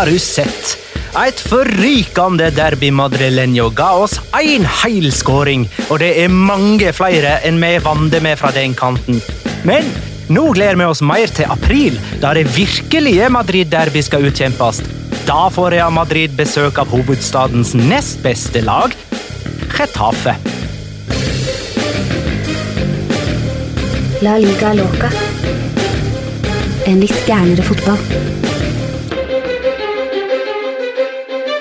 Har du sett? Et forrykende derby madrileño ga oss én hel skåring, og det er mange flere enn vi er vant med fra den kanten. Men nå gleder vi oss mer til april, da det virkelige Madrid-derby skal utkjempes. Da får Real Madrid besøk av hovedstadens nest beste lag, Getafe. La liga loca. En litt gærnere fotball.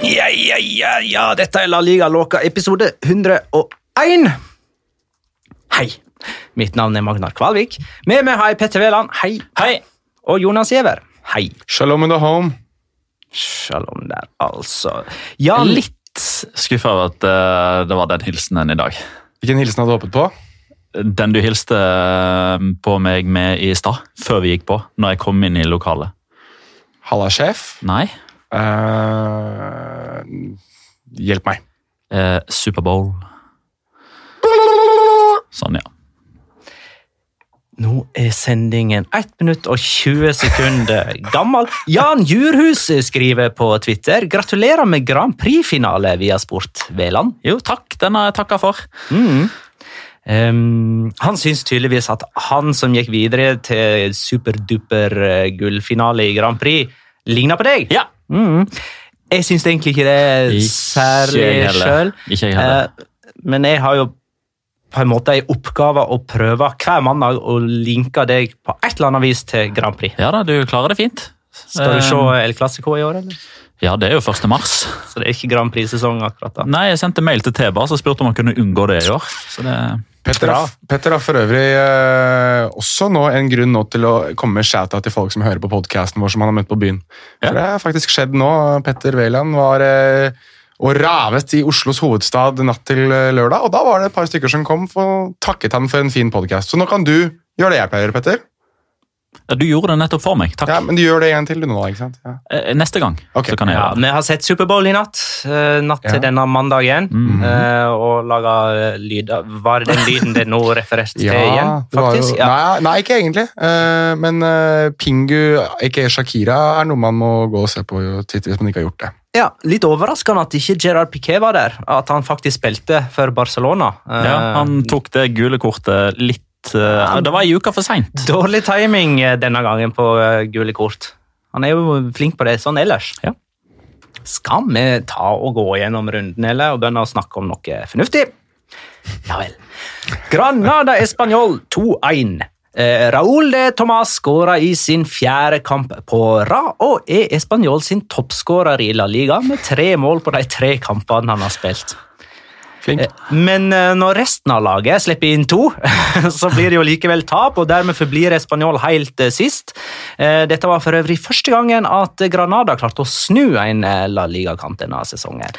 Ja, ja, ja, ja, dette er La Liga Loca, episode 101. Hei, mitt navn er Magnar Kvalvik. Med meg har jeg Petter Veland, hei. Hei! Og Jonas Giæver, hei. Shalom in the home. Shalom der, altså. Ja, Litt skuffa over at eh, det var den hilsenen i dag. Hvilken hilsen hadde du håpet på? Den du hilste eh, på meg med i stad, før vi gikk på, når jeg kom inn i lokalet. Halla, sjef. Nei. Uh, hjelp meg. Uh, Superbowl. Sånn, ja. Nå er sendingen 1 minutt og 20 sekunder gammel. Jan Djurhus skriver på Twitter gratulerer med Grand Prix-finale via Sport, Veland. Jo, takk. Den har jeg takka for. Mm. Um, han syns tydeligvis at han som gikk videre til superduper eh, gullfinale i Grand Prix, ligner på deg. Ja. Mm. Jeg syns egentlig ikke det er særlig sjøl. Eh, men jeg har jo på en måte en oppgave å prøve hver mandag å linke deg på et eller annet vis til Grand Prix. Ja da, du klarer det fint. Skal du Eh, se El Clásico i år, eller? Ja, det er jo 1. mars. Så det er ikke Grand Prix-sesong akkurat da. Nei, jeg sendte mail til Teba og spurte om han kunne unngå det i år. Så det... Petter har, Petter har for øvrig eh, også nå en grunn nå til å komme med shout-out til folk som hører på podcasten vår som han har møtt på byen. Ja. For Det har faktisk skjedd nå. Petter Wæland var eh, og ravet i Oslos hovedstad natt til eh, lørdag, og da var det et par stykker som kom og takket han for en fin podcast. Så nå kan du gjøre det jeg pleier, Petter. Ja, Du gjorde det nettopp for meg. Takk. Ja, men du gjør det en til du nå, ikke sant? Ja. Eh, Neste gang Okay. så kan jeg gjøre det. vi har sett Superbowl i natt. eh, natt til Ja. denne mandagen. Mm -hmm. og laga lyder. Var det den lyden det nå refererte til igjen? faktisk? Jo, nei, nei, ikke egentlig. Eh, men eh, Pingu, ikke Shakira, er noe man må gå og se på Twitter hvis man ikke har gjort det. Ja, Litt overraskende at ikke Gerard Piquet var der. At han faktisk spilte for Barcelona. Eh, Ja, han tok det gule kortet litt ja, Det var ei uke for seint. Dårlig timing eh, denne gangen på eh, gule kort. Han er jo flink på det sånn ellers. Ja. Skal vi ta og gå gjennom runden, eller, og begynne å snakke om noe fornuftig? Ja vel. Granada Español 2-1. Eh, Raúl de Tomàs skåra i sin fjerde kamp på rad, og er Español sin toppskårer i La Liga med tre mål på de tre kampene han har spilt. Flink. Eh, Men eh, når resten av laget slipper inn to, så blir det jo likevel tap, og dermed forblir Español helt eh, sist. Dette var for øvrig første gangen at Granada klarte å snu en La Liga-kamp denne sesongen.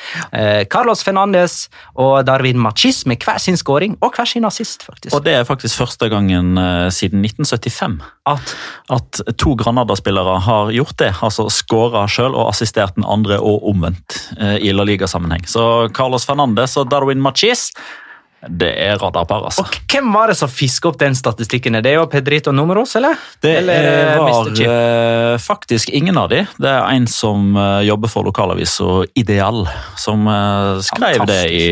Carlos Fernandes og Darwin Machis med hver sin skåring og hver sin assist, faktisk. Og det er faktisk første gangen siden 1975 At at to Granada-spillere har gjort det. Altså skåra sjøl og assistert den andre, og omvendt i La Liga-sammenheng. Så Carlos Fernandes og Darwin Machis, det er radarpar, altså. og hvem var det som fiska opp den statistikken? Er det jo Pedrito Numeros, eller? Det eller eh, var. Eh, faktisk ingen av de. Det er en som eh, jobber for lokalavisa Ideal, som skrev det i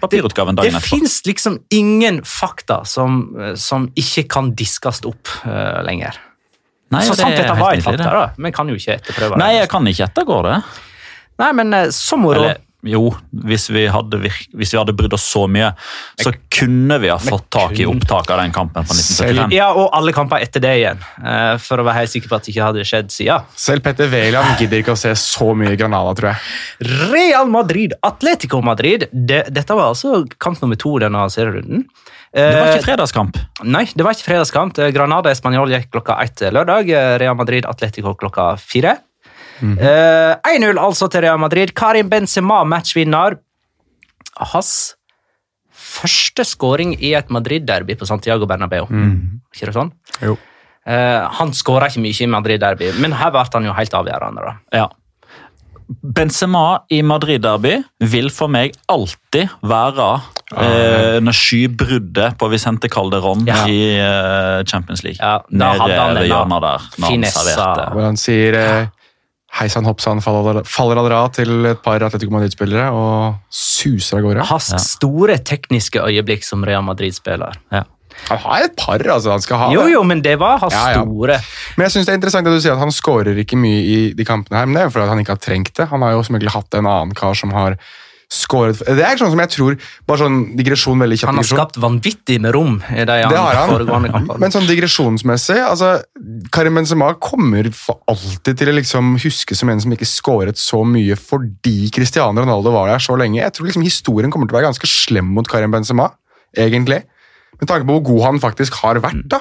papirutgaven Det dagen etterpå. fins liksom ingen fakta som, som ikke kan diskes opp uh, lenger. Nei, så sant er dette var et fakta, det. da. men kan jo ikke etterprøve Nei, jeg kan ikke ettergå det. Nei, men så moro. Eller, jo, hvis vi, hadde, hvis vi hadde brydd oss så mye, så kunne vi ha fått tak i opptak av den kampen fra 1975. Ja, og alle kamper etter det igjen. eh, For å være helt sikker på at det ikke hadde skjedd siden. Selv Petter Wæland gidder ikke å se så mye Granada, tror jeg. Real Madrid, Atletico Madrid. Det, dette var altså kamp nummer to denne serierunden. Det var Eh, ikke fredagskamp. Nei, det var ikke fredagskamp. Eh, Granada Español gikk klokka ett lørdag. Eh, Real Madrid Atletico klokka fire. Eh, 1-0 altså til Real Madrid. Karim Benzema matchvinner. Hans første skåring i et Madrid-derby på Santiago Bernabeu. Ikke det sånn? Jo. Uh, han skåra ikke mye i Madrid-derby, men her ble han jo helt avgjørende. da. Ja. Benzema i Madrid-derby vil for meg alltid være eh, det skybruddet på Vicente Calderón Ja. i eh, Champions League. Ja, da hadde han Nede ved denne der. når han finessa. serverte. Hvor han sier eh, Hei sann, hopp sann, faller faller al rad til et par Atletico Madrid-spillere og suser av gårde. Hans store tekniske øyeblikk som Real Madrid-spiller. Han har et par, altså. Han skal ha Jo, det. jo, men det var hans Ja, ja. store. Men jeg synes det er interessant at du sier at han skårer ikke mye i de kampene her, men det er jo fordi han ikke har trengt det. Han har jo som regel hatt en annen kar som har skåret Det er sånn som jeg tror Bare sånn digresjon, veldig kjapt. Han har digresjon. skapt vanvittig med rom i de Det har han. foregående kampene. Men sånn digresjonsmessig altså, Karim Benzema kommer for alltid til å liksom huske som en som ikke skåret så mye fordi Cristiano Ronaldo var der så lenge. Jeg tror liksom historien kommer til å være ganske slem mot Karim Benzema, egentlig. Med tanke på hvor god han faktisk har vært. da.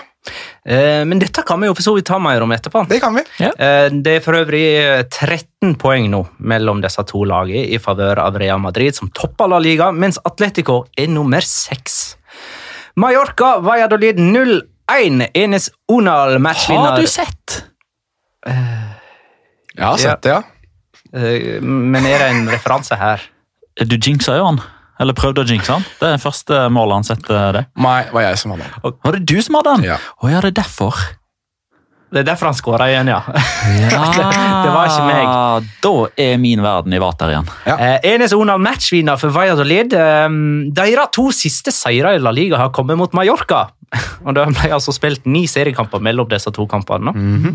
Eh, men dette kan vi jo for så vidt ta mer om etterpå. Det kan vi. Ja. Det er for øvrig eh, 13 poeng nå mellom disse to lagene i favør av Real Madrid, som topper La Liga, mens Atletico er nummer seks. Mallorca, Valladolid 0-1. Enes Unal, matchvinner. Har du sett? Jeg har sett det, ja. Eh, Men er det en referanse her? Du jinxa jo han. Eller prøvde å jinxe han. Det er første målet han setter det. Meg var jeg som hadde den. Var det du som hadde den? Ja. Å ja, det er derfor. Det er derfor han skåra igjen, ja. Ja, Det var ikke meg. Da er min verden i vater igjen. Ja. Eh, Enes Onal matchvinner for Valladolid. Eh, Deres to siste seire i La Liga har kommet mot Mallorca. Og Det ble altså spilt ni seriekamper mellom disse to kampene. nå.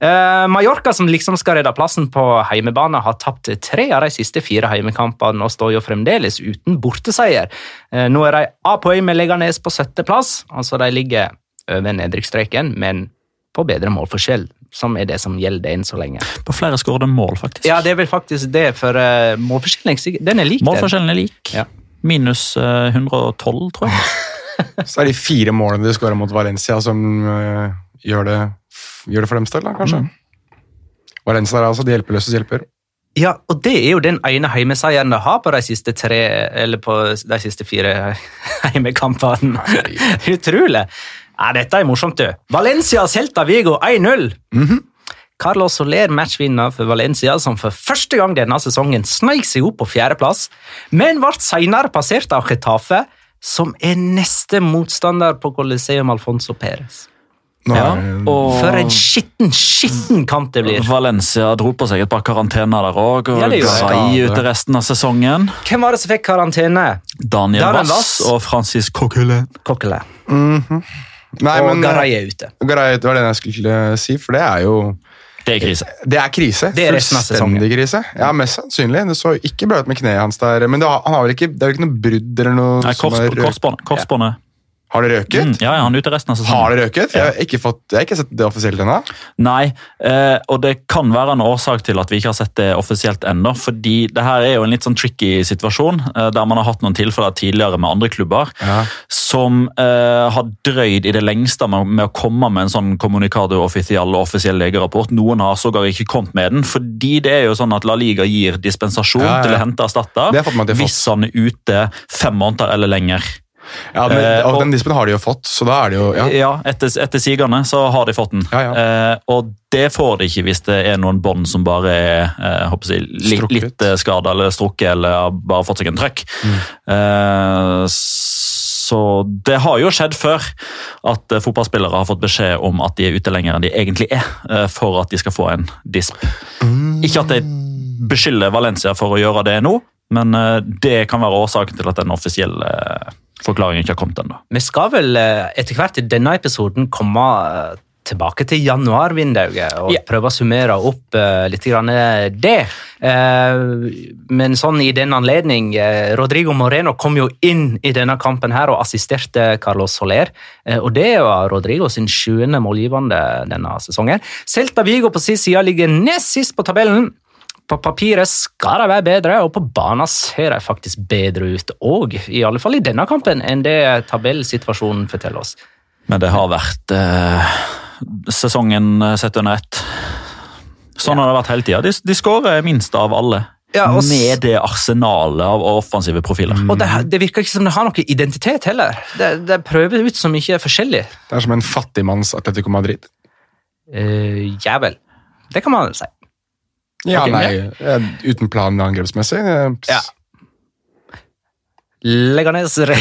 Eh, Mallorca, som liksom skal redde plassen på heimebane, har tapt tre av de siste fire heimekampene og står jo fremdeles uten borteseier. Eh, nå er de A-poeng med Leganes på sjetteplass. Altså de ligger over nedrykksstreken, men på bedre målforskjell, som er det som gjelder enn så lenge. På flere skårede mål, faktisk. Ja, det er vel faktisk det, for uh, målforskjellen den er lik. Målforskjellen er lik. Ja. Minus uh, 112, tror jeg. Så er de fire målene de skåra mot Valencia, som uh, gjør, det, gjør det for deres del, da, kanskje. Valencia er altså de hjelpeløses hjelper. Ja, og det er jo den ene heimeseieren de har på de siste tre, eller på de siste fire heimekampene. Utrolig. Ja, dette er morsomt, du. Valencia Celta Vigo 1-0. Carlos Soler matchvinner for Valencia, som for første gang denne sesongen sneik seg opp på fjerdeplass, men ble senere passert av Getafe, som er neste motstander på Coliseum Alfonso Perez. Nei. Ja, og For en skitten, skitten kamp det blir. Valencia dro på seg et par karantener der òg, og Ja, det gjorde skai jeg. ut resten av sesongen. Hvem var det som fikk karantene? Daniel Vass og Francis Coquelin. Coquelin. Nei, og men Garay er ute. Garay, var det jeg skulle si, for det er jo Det er krise. Det er krise. Det er Fullstendig krise. Ja, Mest sannsynlig. Det så ikke bra ut med kneet hans der. Men det, har, han har vel ikke, det er jo ikke noe brudd eller noe Nei, som er korsbåndet. Har det røket? Mm, ja, ja, han er ute resten av sesongen. Har det røket? Jeg har ikke, fått, jeg har ikke sett det offisielt ennå. Nei, eh, og det kan være en årsak til at vi ikke har sett det offisielt ennå. fordi det her er jo en litt sånn tricky situasjon, eh, der man har hatt noen tilfeller tidligere med andre klubber Ja. som eh, har drøyd i det lengste med, med å komme med en sånn communicado offisiell og offisiell legerapport. Noen har sågar ikke kommet med den, fordi det er jo sånn at La Liga gir dispensasjon Ja, til å hente erstatter hvis han er ute fem måneder eller lenger. Ja, men, Eh, og og- Den dispen har de jo fått, så da er det jo ja. Ja, etter, etter sigende så har de fått den. Ja, ja. Eh, og det får de ikke hvis det er noen bånd som bare er eh, håper jeg, Strukket. litt eh, skada eller strukket eller har bare fått seg en trøkk. Mm. Eh, så det har jo skjedd før at eh, fotballspillere har fått beskjed om at de er ute lenger enn de egentlig er, for at de skal få en disp. Mm. Ikke at jeg beskylder Valencia for å gjøre det nå, men eh, det kan være årsaken til at den offisielle eh, forklaringen ikke har kommet ennå. Vi skal vel eh, etter hvert i denne episoden komme tilbake til januarvinduet og yeah. prøve å summere opp eh, litt grann det. Eh, men sånn i den anledning Rodrigo Moreno kom jo inn i denne kampen her og assisterte Carlos Soler. Og det var Rodrigo sin sjuende målgivende denne sesongen. Celta Vigo på sin side ligger nest sist på tabellen. På papiret skal de være bedre, og på banen ser de faktisk bedre ut òg. I alle fall i denne kampen, enn det tabellsituasjonen forteller oss. Men det har vært eh, sesongen eh, sett under ett. Sånn har det vært hele tida. De, de skårer minst av alle. Ja, og med det arsenalet av offensive profiler. Og det, det virker ikke som det har noe identitet heller. Det, det prøver ut så mye forskjellig. Det er som en fattigmanns Atletico Madrid. Uh, ja vel. Det kan man si. Ja, nei, eh, uten plan angrepsmessig. eh, Ja. Leganes Re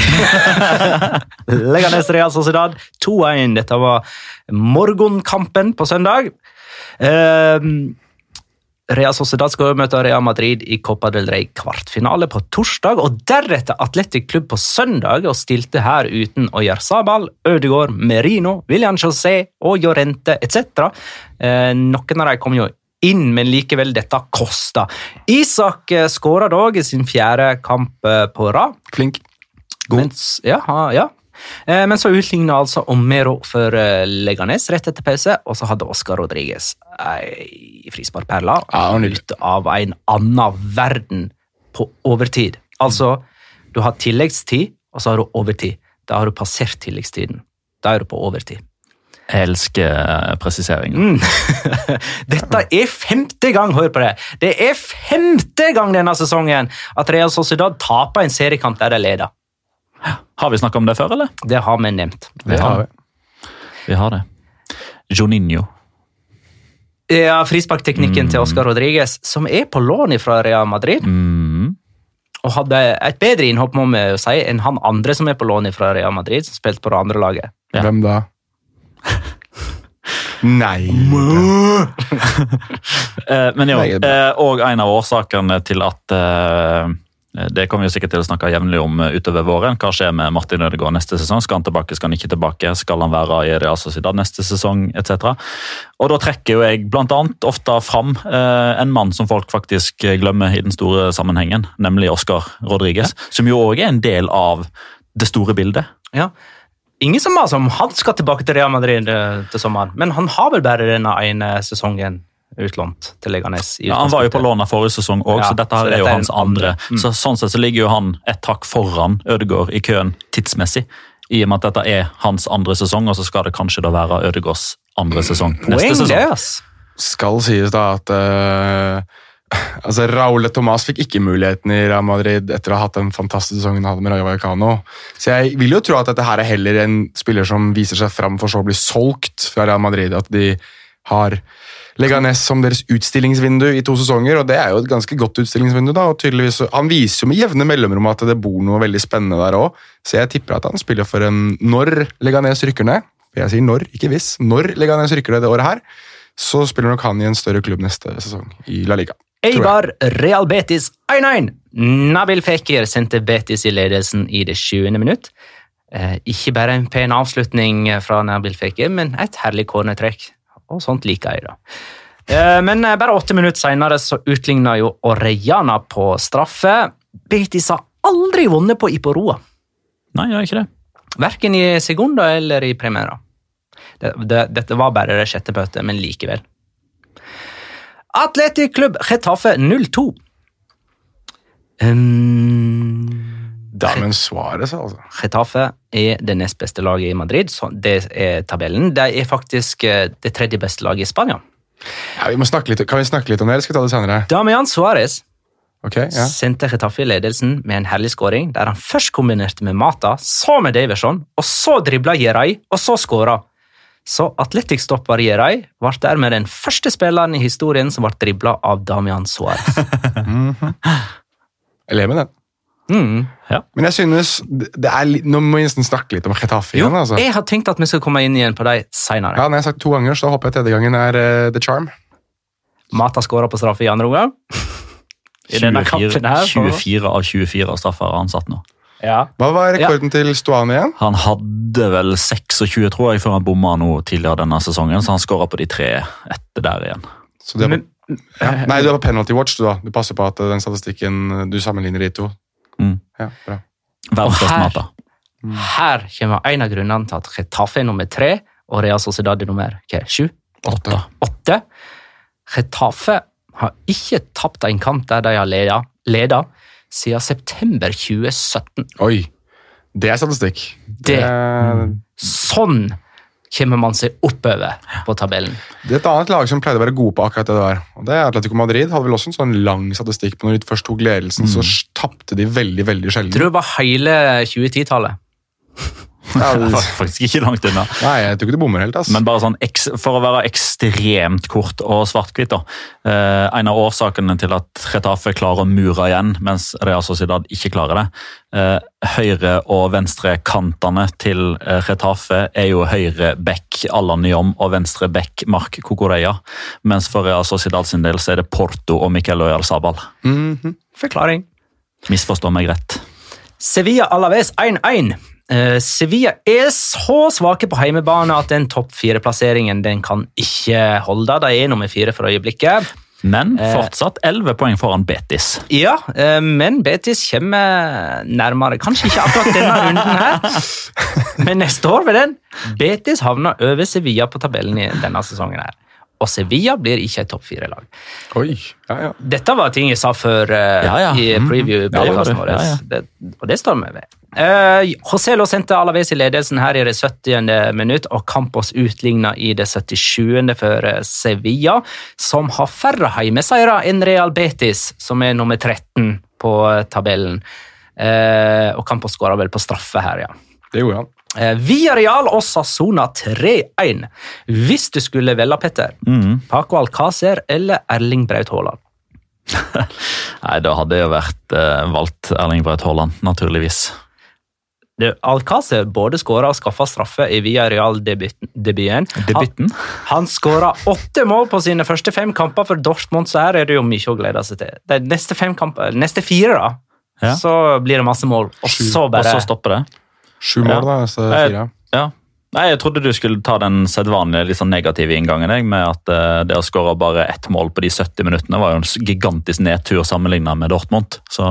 Leganes Real Sociedad 2-1. Dette var morgenkampen på søndag. Ehm, Real Sociedad skal møte Real Madrid i Copa del Rey kvartfinale på torsdag, og deretter Atletic Klubb på søndag, og stilte her uten Oyarzabal, Ødegaard, Merino, William José og Jorente etc. Eh, noen av dem kom jo inn, men likevel, dette kosta. Isak eh, skåra dog i sin fjerde kamp eh, på rad. Flink. Mens, ja, ja. Eh, Men så utligna altså Omero for Leganes rett etter pause, og så hadde Oscar Rodriguez ei frisparkperle Ja, det ut av en annen verden på overtid. Altså, du har tilleggstid, og så har du overtid. Da har du passert tilleggstiden. Da er du på overtid. Jeg elsker eh, presiseringen. Mm. Dette er femte gang, hør på det! Det er femte gang denne sesongen at Real Sociedad taper en seriekamp der de leder. Har vi snakka om det før, eller? Det har vi nevnt. Det har vi. Vi har det. Joninho. Ja, Frisparkteknikken til Oscar Rodriguez, som er på lån fra Real Madrid, Mm. og hadde et bedre innhopp må vi jo si, enn han andre som er på lån fra Real Madrid, som spilte på det andre laget. Ja. Hvem da? Nei Eh, men jo, eh, og en av årsakene til at eh, det kommer vi sikkert til å snakke jevnlig om utover våren. Hva skjer med Martin Ødegaard neste sesong? Skal han tilbake, skal han ikke tilbake? Skal han være i Real Sociedad neste sesong, etc.? Og da trekker jo jeg blant annet ofte fram eh, en mann som folk faktisk glemmer i den store sammenhengen, nemlig Oscar Rodriguez, som jo òg er en del av det store bildet. Ja. Ingen som maser om han skal tilbake til Real Madrid eh, til sommeren, men han har vel bare denne ene sesongen utlånt til Leganes. Ja, han var jo på lån forrige sesong òg, Ja, så dette så her er dette jo er hans andre. andre. Mm. Så Sånn sett så ligger jo han et hakk foran Ødegaard i køen tidsmessig, i og med at dette er hans andre sesong, og så skal det kanskje da være Ødegaards andre sesong neste Poeng, det, sesong. Skal sies da at eh, altså Raúl Tomàs fikk ikke muligheten i Real Madrid etter å ha hatt den fantastiske sesongen han hadde med Rayo Vallecano. Så jeg vil jo tro at dette her er heller en spiller som viser seg fram for så å bli solgt fra Real Madrid. At de har Leganes som deres utstillingsvindu i to sesonger, og det er jo et ganske godt utstillingsvindu. da, og tydeligvis, Han viser jo med jevne mellomrom at det bor noe veldig spennende der òg, så jeg tipper at han spiller for en Når Leganes rykker ned, jeg sier når, ikke hvis, når Leganes rykker ned det året her, så spiller nok han i en større klubb neste sesong i La Liga. Eibar Real Betis 1-1. Nabil Fekir sendte Betis i ledelsen i det 20. minutt. Eh, ikke bare en pen avslutning fra Nabil Fekir, men et herlig cornertrekk. Og sånt liker jeg, da. Eh, men eh, bare åtte minutter senere så utligna jo Orellana på straffe. Betis har aldri vunnet på Iporoa. Nei, gjør ikke det. Verken i Segunda eller i Primera. Det, det, dette var bare det sjette møtet, men likevel. Atletic Klubb Getafe 0-2. Um, Damen Suárez, altså. Getafe er det nest beste laget i Madrid. Så det er tabellen. De er faktisk eh, det tredje beste laget i Spania. Ja, vi må snakke litt, kan vi snakke litt om det, eller skal vi ta det senere? Damian Suárez okay, ja. sendte Getafe i ledelsen med en herlig skåring, der han først kombinerte med Mata, så med Daverson, og så dribla Jerai, og så skåra. Så Atletic-stopper Jerai ble dermed den første spilleren i historien som ble dribla av Damian Suárez. Jeg lever med den. Mm. ja. Men jeg synes, det er litt, nå må vi nesten snakke litt om Getafe igjen. altså. jeg har tenkt at vi skal komme inn igjen på dem seinere. Ja, når jeg har sagt to ganger, så håper jeg tredje gangen er uh, The Charm. Mata skåra på straffe i andre omgang. 24, kampen her. så- 24 av 24 straffer har han satt nå. Ja. Hva var rekorden til Stuane igjen? Han hadde vel 26, tror jeg, før han bomma noe tidligere denne sesongen, så han skåra på de tre etter der igjen. Så det er på, Men, ja. Nei, du er på penalty watch, du da. Du passer på at den statistikken du sammenligner de to. Mm. Ja, bra. Og her- mata. her kommer en av grunnene til at Getafe er nummer tre, og Real Sociedad er nummer hva, sju? Åtte. åtte. Getafe har ikke tapt en kamp der de har leda, leda siden september 2017. Oi, det er statistikk. Det, sånn kommer man seg oppover på tabellen. det er et annet lag som pleide å være gode på akkurat det der. Og det er Atletico Madrid. Hadde vel også en sånn lang statistikk på når de først tok ledelsen, så tapte de veldig, veldig sjelden. tror det var hele 2010-tallet. Ja, Det var faktisk ikke langt unna. Nei, jeg tror ikke du bommer helt. ass. Men bare sånn, for å være ekstremt kort og svart-hvitt, da. Eh, en av årsakene til at Retafe klarer å mure igjen, mens Real Sociedad ikke klarer det. Eh, høyre- og venstrekantene til eh, Retafe er jo høyre back Allan Nyom og venstre back Mark Kokoreya. Mens for Real Sociedad sin del så er det Porto og Miquel Oyarzabal. Mhm. Forklaring. Misforstå meg rett. Sevilla Alaves 1-1. Eh, Sevilla er så svake på heimebane at den topp fire-plasseringen den kan ikke holde. De er nummer fire for øyeblikket. Men Eh. fortsatt 11 poeng foran Betis. Ja, eh, men Betis kommer nærmere. Kanskje ikke akkurat denne runden her, men neste år ved den. Betis havner over Sevilla på tabellen i denne sesongen. her. Og Sevilla blir ikke et topp fire-lag. Oi, ja, ja. Dette var ting jeg sa før uh, Ja, i Mhm. preview. Ja, det var podcasten det. vår. Og det står vi ved. Uh, José Lo sendte Alaves i ledelsen her i det 70. minutt, og Campos utligna i det 77. for eh, Sevilla, som har færre heimeseire enn Real Betis, som er nummer 13 på eh, tabellen. Uh, og Campos skåra vel på straffe her, ja. Det gjorde han. Uh, Villarreal og Sassona 3-1. Hvis du skulle velge, Petter, mm. Paco Alcácer eller Erling Braut Haaland? Nei, Da hadde jeg vært eh, valgt Erling Braut Haaland, naturligvis. Alcácer både skåra og skaffa straffe i Villarreal-debuten. Debuten? Han skåra åtte mål på sine første fem kamper for Dortmund, så her er det jo mye å glede seg til. De neste, fem kamper, neste fire, da, Ja. så blir det masse mål. Og så bare Og så stopper det. Sju mål, da. Så Eh, fire. Ja. Nei, Jeg trodde du skulle ta den sedvanlige litt sånn negative inngangen. Jeg, med at uh, Det å skåre bare ett mål på de 70 minuttene var jo en gigantisk nedtur sammenlignet med Dortmund. Så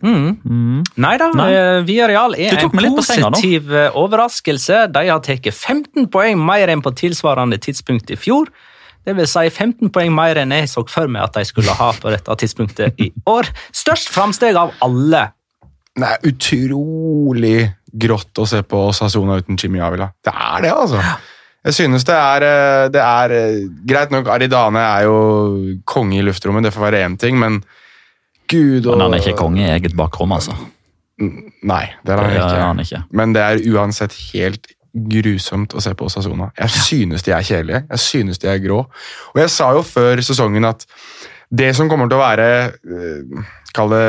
mm. mm. Nei da, eh, er en senga positiv eh, overraskelse. De har tatt 15 poeng mer enn på tilsvarende tidspunkt i fjor. Det vil si 15 poeng mer enn jeg så for meg at de skulle ha på dette tidspunktet i år. Størst framsteg av alle. Det er utrolig grått å se på Sasona uten Jimmy Avila. Det er det, altså. Jeg synes det er, eh, det er eh, Greit nok, Aridane er jo konge i luftrommet, det får være én ting, men gud og Men han er ikke konge i eget bakrom, altså. Nei, det er han Det ikke. han ikke. Men det er uansett helt grusomt å se på Sasona. Jeg synes de er kjedelige. Jeg synes de er grå. Og jeg sa jo før sesongen at det som kommer til å være eh, Kall det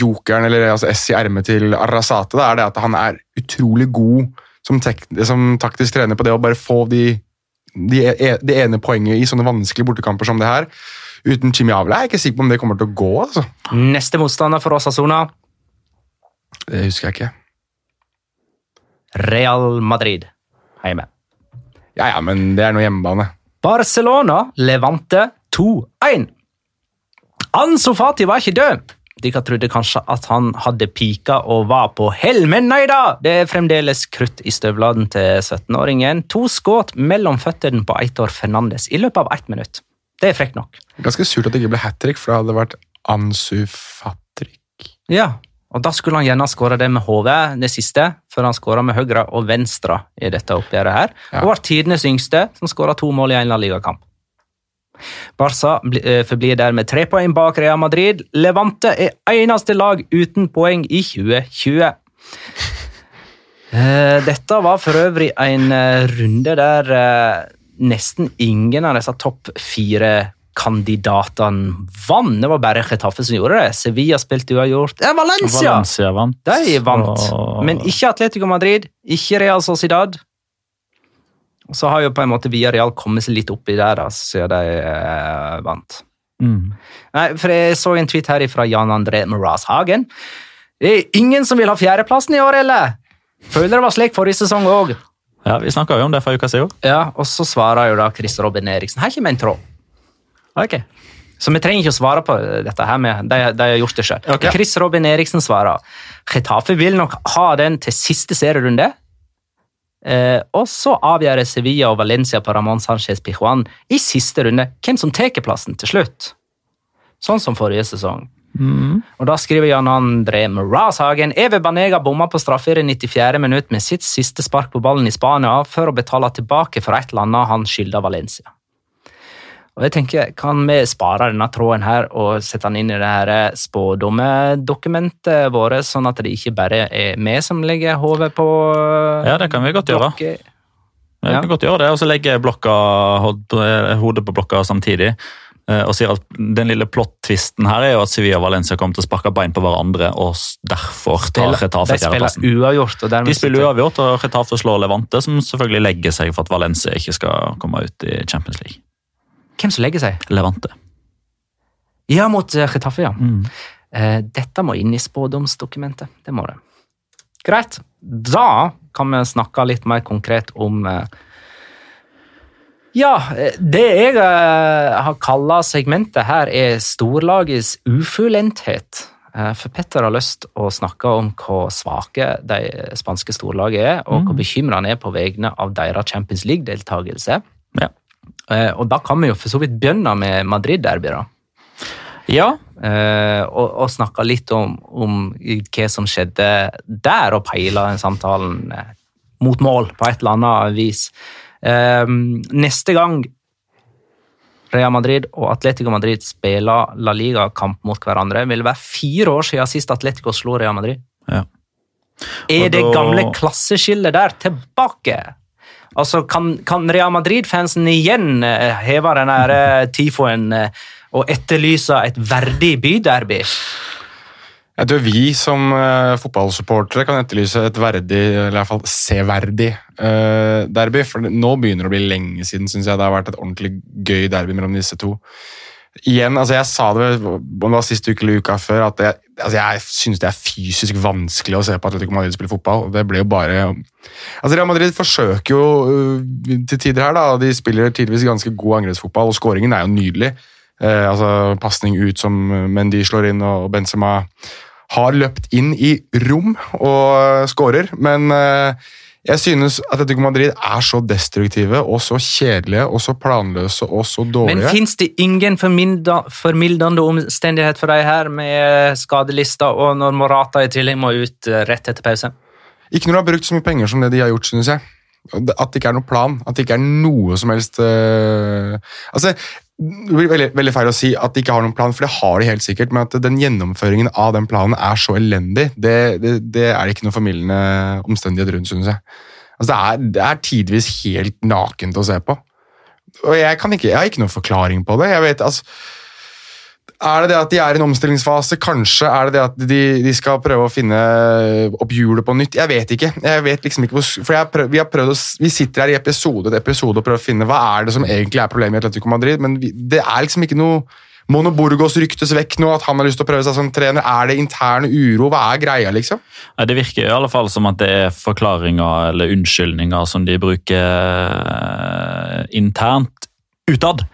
jokeren, eller altså S i ermet til Arrasate, er det at han er utrolig god som, som taktisk trener på det å bare få de, de, de, det ene poenget i sånne vanskelige bortekamper som det her. Uten Jimmy Avla er jeg ikke sikker på om det kommer til å gå. altså. Neste motstander for Osasona, Det husker jeg ikke. Real Madrid. Hjemme. Ja, ja, men det er noe hjemmebane. Barcelona Levante 2-1. Ansu Fati var ikke død. Dere trodde kanskje at han hadde pika og var på hell, men nei da! Det er fremdeles krutt i støvlene til 17-åringen. To skudd mellom føttene på Eitor Fernandes i løpet av ett minutt. Det er frekt nok. Ganske surt at det ikke ble hat trick, for det hadde vært Ansu Fatrik. Ja, og da skulle han gjerne skåre det med hodet, det siste, før han skåra med høyre og venstre i dette oppgjøret her. Ja. Og var tidenes yngste som skåra to mål i en Liga-kamp. Barca eh, forblir dermed tre poeng bak Real Madrid. Levante er eneste lag uten poeng i 2020. Eh, Dette var for øvrig en eh, runde der nesten ingen av disse topp fire-kandidatene vant. Det var bare Chetaffe som gjorde det. Sevilla spilte uavgjort. Valencia! Valencia vant. De vant, men ikke Atletico Madrid, ikke Real Sociedad. Så har jo på en måte Villarreal kommet seg litt oppi der, da, siden de eh, vant. Mm. Nei, for Jeg så en tweet her fra Jan André Moraz Hagen. Det er ingen som vil ha fjerdeplassen i år, eller? Føler det var slik forrige sesong òg. Ja, Vi snakka jo om det for en uke siden. Ja, og så svarer jo da Chris Robin Eriksen. Her kommer en tråd. Ok. Så vi trenger ikke å svare på dette her, med, de, de har gjort det sjøl. Okay. Chris Robin Eriksen svarer Getafe vil nok ha den til siste serierunde. Eh, og så avgjør Sevilla og Valencia på Ramón Sánchez Pijuan i siste runde hvem som tar plassen til slutt. Sånn som forrige sesong. Mm. Og Da skriver Jan André Morazhagen Eve Banega bomma på straffe i 94. minutt med sitt siste spark på ballen i Spania for å betale tilbake for et eller annet han skylda Valencia. Og jeg tenker, Kan vi spare denne tråden her og sette den inn i det her spådommedokumentet vårt, sånn at det ikke bare er vi som legger hodet på Ja, det kan vi godt gjøre. Ja. kan godt gjøre det, og så legger blokka, hodet på blokka samtidig. eh, Og sier at Den lille plot-tvisten her er jo at Sevilla og Valencia kommer til å sparke bein på hverandre, og derfor tar Retafe de spiller uavgjort. og De spiller uavgjort, og Retafe slår Levante, som selvfølgelig legger seg for at Valencia ikke skal komme ut i Champions League. Hvem som legger seg? Levante. Ja, mot Chetaffe, Getafe, ja. Mm. Eh, Dette må inn i spådomsdokumentet. Det må det. Greit. Da kan vi snakke litt mer konkret om eh, Ja, eh, det jeg eh, har kalla segmentet her, er storlagets ufullendthet. Eh, For Petter har lyst å snakke om hvor svake de spanske storlagene er, og hvor bekymra han er på vegne av deres Champions League-deltakelse. Ja. Eh, Og da kan vi jo for så vidt begynne med Madrid-derby, da. ja, Eh, og, og snakke litt om, om hva som skjedde der, og peile samtalen eh, mot mål på et eller annet vis. Neste gang Real Madrid og Atletico Madrid spiller La Liga-kamp mot hverandre, vil det være fire år siden sist Atletico slo Real Madrid. Ja. Er det da- gamle klasseskillet der tilbake? Altså, Kan, kan Real Madrid-fansen igjen eh, heve den der eh, tifoen eh, og etterlyse et verdig byderby? Jeg tror vi som uh, fotballsupportere kan etterlyse et verdig, eller i hvert fall severdig uh, derby. For nå begynner det å bli lenge siden synes jeg det har vært et ordentlig gøy derby mellom disse to. Igjen, altså Jeg sa det om det var sist uke eller uka før, at jeg, altså jeg syns det er fysisk vanskelig å se på Atletico Madrid spille fotball. Det ble jo bare Altså Real Madrid forsøker jo uh, til tider her, da. De spiller tidvis ganske god angrepsfotball, og skåringen er jo nydelig. Eh, altså Pasning ut som Mendy slår inn, og Benzema har løpt inn i rom og skårer, men eh, jeg synes Atletico Madrid er så destruktive og så kjedelige og så planløse og så dårlige. Men fins det ingen formildende omstendighet for deg her, med skadelista, og når Morata i tillegg må ut eh, rett etter pause? Ikke når du har brukt så mye penger som det de har gjort, synes jeg. At det ikke er noe plan. At det ikke er noe som helst øh, Altså, Det blir veldig, veldig feil å si at de ikke har noen plan, for det har de helt sikkert. Men at den gjennomføringen av den planen er så elendig, det, det, det er ikke noen formildende omstendighet rundt, synes jeg. Altså, det, er, det er tidvis helt nakent å se på. Og jeg, ikke, jeg har ikke noen forklaring på det. Jeg vet, altså er det det at de er i en omstillingsfase? Kanskje er det det at de, de skal prøve å finne opp hjulet på nytt? Jeg vet ikke. Jeg vet liksom ikke hvor, for har vi, å, vi sitter her i episode etter episode og prøver å finne hva er det som egentlig er problemet i Atletico Madrid, men vi, det er liksom ikke noe Mono Burgos ryktes vekk nå, at han har lyst til å prøve seg som trener. Er det intern uro? Hva er greia, liksom? Det virker i alle fall som at det er forklaringer eller unnskyldninger som de bruker eh, internt utad.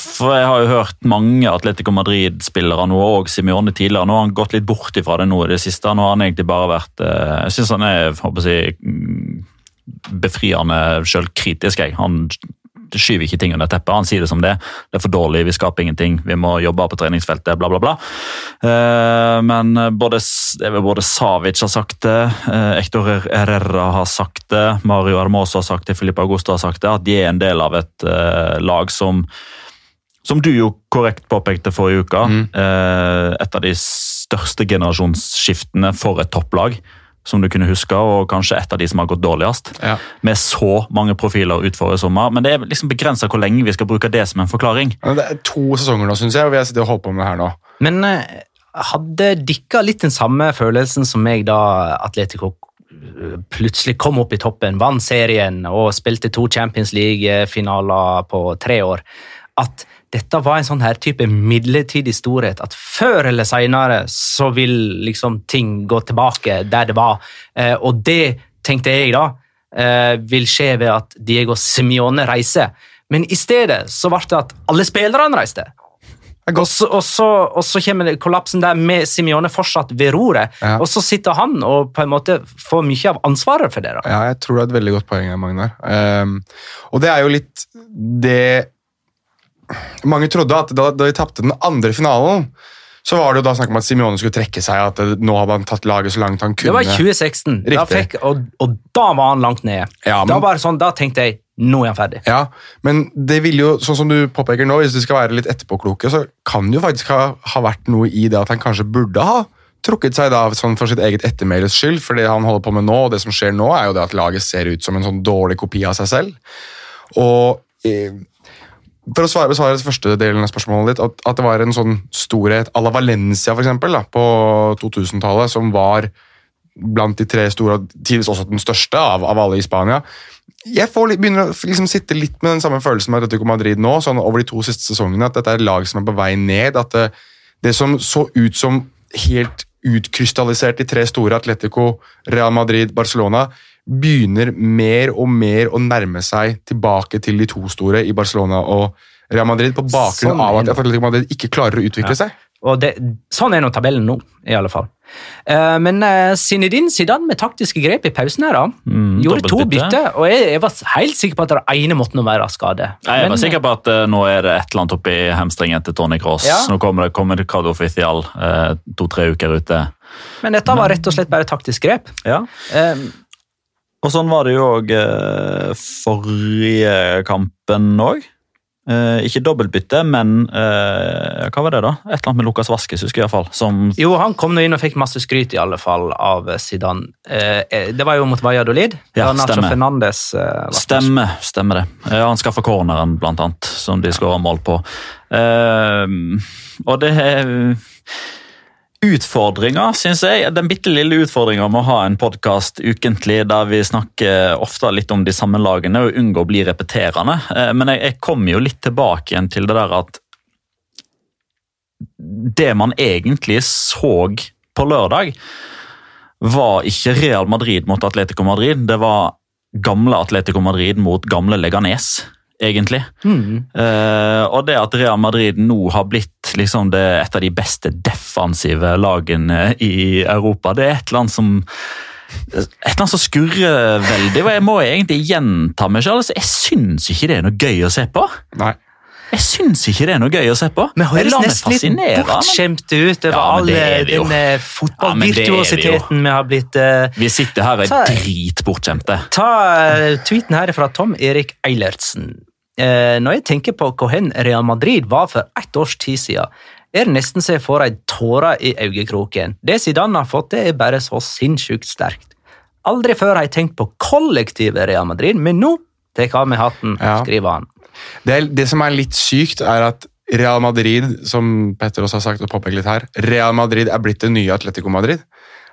For jeg har jo hørt mange Atletico Madrid-spillere nå, og Simione tidligere. Nå har han gått litt bort ifra det nå i det siste. Nå har han egentlig bare vært eh, Jeg syns han er håper jeg, mm, befriende sjølkritisk. jeg. Han skyver ikke ting under teppet. Han sier det som det. Det er for dårlig, vi skaper ingenting, vi må jobbe på treningsfeltet, bla, bla, bla. Eh, Men både, både Savic har sagt det, Ektor Hector Herrera har sagt det, Mario Armoso har sagt det, Filipe Augusto har sagt det, at de er en del av et eh, lag som som du jo korrekt påpekte forrige uke, mm. et av de største generasjonsskiftene for et topplag som du kunne huske, og kanskje et av de som har gått dårligst. Ja. Med så mange profiler ut forrige sommer. Men det er liksom begrensa hvor lenge vi skal bruke det som en forklaring. Men Det er to sesonger nå, syns jeg, og vi har sittet og holdt på med det her nå. Men eh, hadde dere litt den samme følelsen som meg da Atletico eh, plutselig kom opp i toppen, vant serien og spilte to Champions League-finaler på tre år, at dette var en sånn her type midlertidig storhet, at før eller senere så vil liksom ting gå tilbake der det var. Eh, og det tenkte jeg da eh, vil skje ved at Diego Simione reiser. Men i stedet så ble det at alle spillerne reiste. Og så, og, så, og så kommer kollapsen der med Simione fortsatt ved roret. Ja. Og så sitter han og på en måte får mye av ansvaret for det. da. Ja, jeg tror det er et veldig godt poeng, her, Magnar. Um, og det er jo litt det Mange trodde at da, da de tapte den andre finalen, så var det jo da snakk om at Simione skulle trekke seg, at det, nå hadde han tatt laget så langt han kunne. Det var i 2016, da fikk, og, og da var han langt nede. Ja, da, var det sånn, da tenkte jeg Nå er han ferdig. Ja, men det vil jo, sånn som du påpeker nå, hvis du skal være litt etterpåkloke, så kan det jo faktisk ha, ha vært noe i det at han kanskje burde ha trukket seg da sånn for sitt eget ettermæles skyld. For det han holder på med nå, og det som skjer nå, er jo det at laget ser ut som en sånn dårlig kopi av seg selv. Og eh, for å svare, besvare første delen av spørsmålet ditt, at, at det var en sånn storhet à la Valencia for eksempel, da, på 2000-tallet, som var blant de tre store, tidligst også den største av, av alle i Spania. Jeg får begynner å liksom sitte litt med den samme følelsen med Atletico Madrid nå, sånn over de to siste sesongene, at dette er et lag som er på vei ned. At det, det som så ut som helt utkrystallisert de tre store, Atletico, Real Madrid, Barcelona, begynner mer og mer å nærme seg tilbake til de to store i Barcelona og Real Madrid, på bakgrunn Sånn av at Atletico Madrid ikke klarer å utvikle seg. Og det, sånn er nå tabellen nå, i alle fall. Uh, men uh, Zinedine Zidane med taktiske grep i pausen her, da. Mm, gjorde to bytter, og jeg, jeg var helt sikker på at det ene måtte nå være skade. Nei, Jeg Men, var sikker på at uh, nå er det et eller annet oppi hemstringen til Tony Cross. Ja. Nå kommer det kommer Ricardo Oficial eh, to-tre uker ute. men dette var rett og slett bare taktisk grep. Ja. Eh, Og sånn var det jo òg eh, forrige kampen òg. Eh, ikke dobbeltbytte, men eh, hva var det, da? Et eller annet med Lukas Vaskes, husker jeg iallfall. Som jo, han kom nå inn og fikk masse skryt i alle fall av Zidane. Eh, eh, det var jo mot Valladolid. Ja, da Nacho stemmer. Fernandes eh, Stemmer, stemmer det. Han skaffa corneren, blant annet, som de skåra mål på. Eh, og det er Utfordringa, syns jeg. Den bitte lille utfordringa med å ha en podkast ukentlig der vi snakker ofte litt om de samme lagene og unngå å bli repeterende. Eh, Men jeg, jeg kommer jo litt tilbake igjen til det der at Det man egentlig så på lørdag, var ikke Real Madrid mot Atletico Madrid. Det var gamle Atletico Madrid mot gamle Leganes, egentlig. Mm. Eh, og det at Real Madrid nå har blitt liksom det, et av de beste defensive lagene i Europa, det er et eller annet som et eller annet som skurrer veldig, og jeg må egentlig gjenta meg selv. Altså, jeg syns ikke det er noe gøy å se på. Nei. Jeg syns ikke det er noe gøy å se på. Vi høres nesten litt bortskjemte ut over Ja, all denne den eh, Ja, fotballvirtuositeten vi har blitt uh, Vi sitter her og er dritbortskjemte. Ta uh, tweeten her fra Tom Erik Eilertsen. Eh, når jeg tenker på hvor hen Real Madrid var for ett års tid siden, er det nesten så jeg får ei tåre i øyekroken. Det Zidane har fått, det er bare så sinnssykt sterkt. Aldri før har jeg tenkt på kollektivet Real Madrid, men nå tar jeg av meg hatten, Ja. skriver han. Det, er, det som er litt sykt, er at Real Madrid, som Petter også har sagt og påpekt litt her, Real Madrid er blitt det nye Atletico Madrid.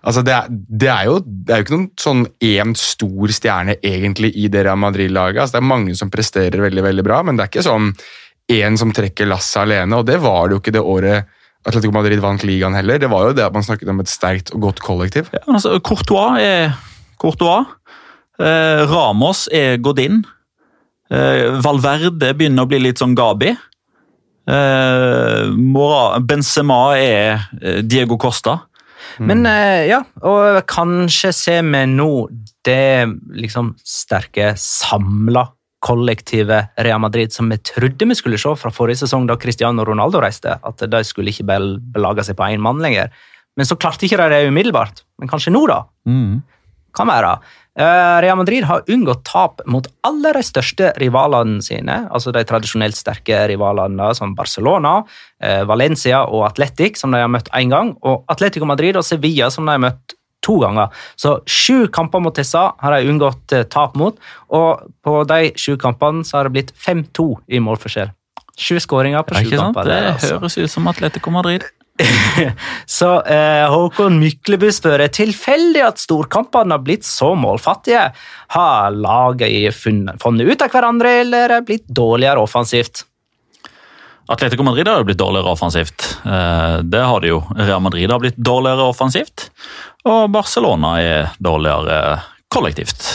Altså det, er, det, er jo, det er jo ikke noen sånn én stor stjerne egentlig i det Real Madrid-laget. Altså det er mange som presterer veldig veldig bra, men det er ikke sånn én som trekker lasset alene. Og det var det jo ikke det året Atletico Madrid vant ligaen heller. Det var jo det at man snakket om et sterkt og godt kollektiv. Ja, altså, Courtois er Courtois. Eh, Ramos er Godin. Eh, Valverde begynner å bli litt sånn Gabi. Eh, Benzema er eh, Diego Costa. Men eh, ja, og kanskje ser vi nå det liksom sterke, samla kollektivet Real Madrid som vi trodde vi skulle se fra forrige sesong, da Cristiano Ronaldo reiste. At de skulle ikke bare belage seg på én mann lenger. Men så klarte ikke de det umiddelbart. Men kanskje nå, da? Kan være. Eh, Real Madrid har unngått tap mot alle de største rivalene sine, altså de tradisjonelt sterke rivalene som Barcelona, eh, Valencia og Atletic, som de har møtt én gang, og Atletico Madrid og Sevilla, som de har møtt to ganger. Så sju kamper mot disse har de unngått eh, tap mot, og på de sju kampene så har det blitt 5-2 i målforskjell. Sju skåringer på sju kamper. Det det altså. høres ut som Atletico Madrid. Så eh, Håkon Myklebu spør er tilfeldig at storkampene har blitt så målfattige. Har laget funnet, funnet ut av hverandre, eller er blitt dårligere offensivt? Atletico Madrid har jo blitt dårligere offensivt. Eh, Det har de jo. Real Madrid har blitt dårligere offensivt. Og Barcelona er dårligere kollektivt,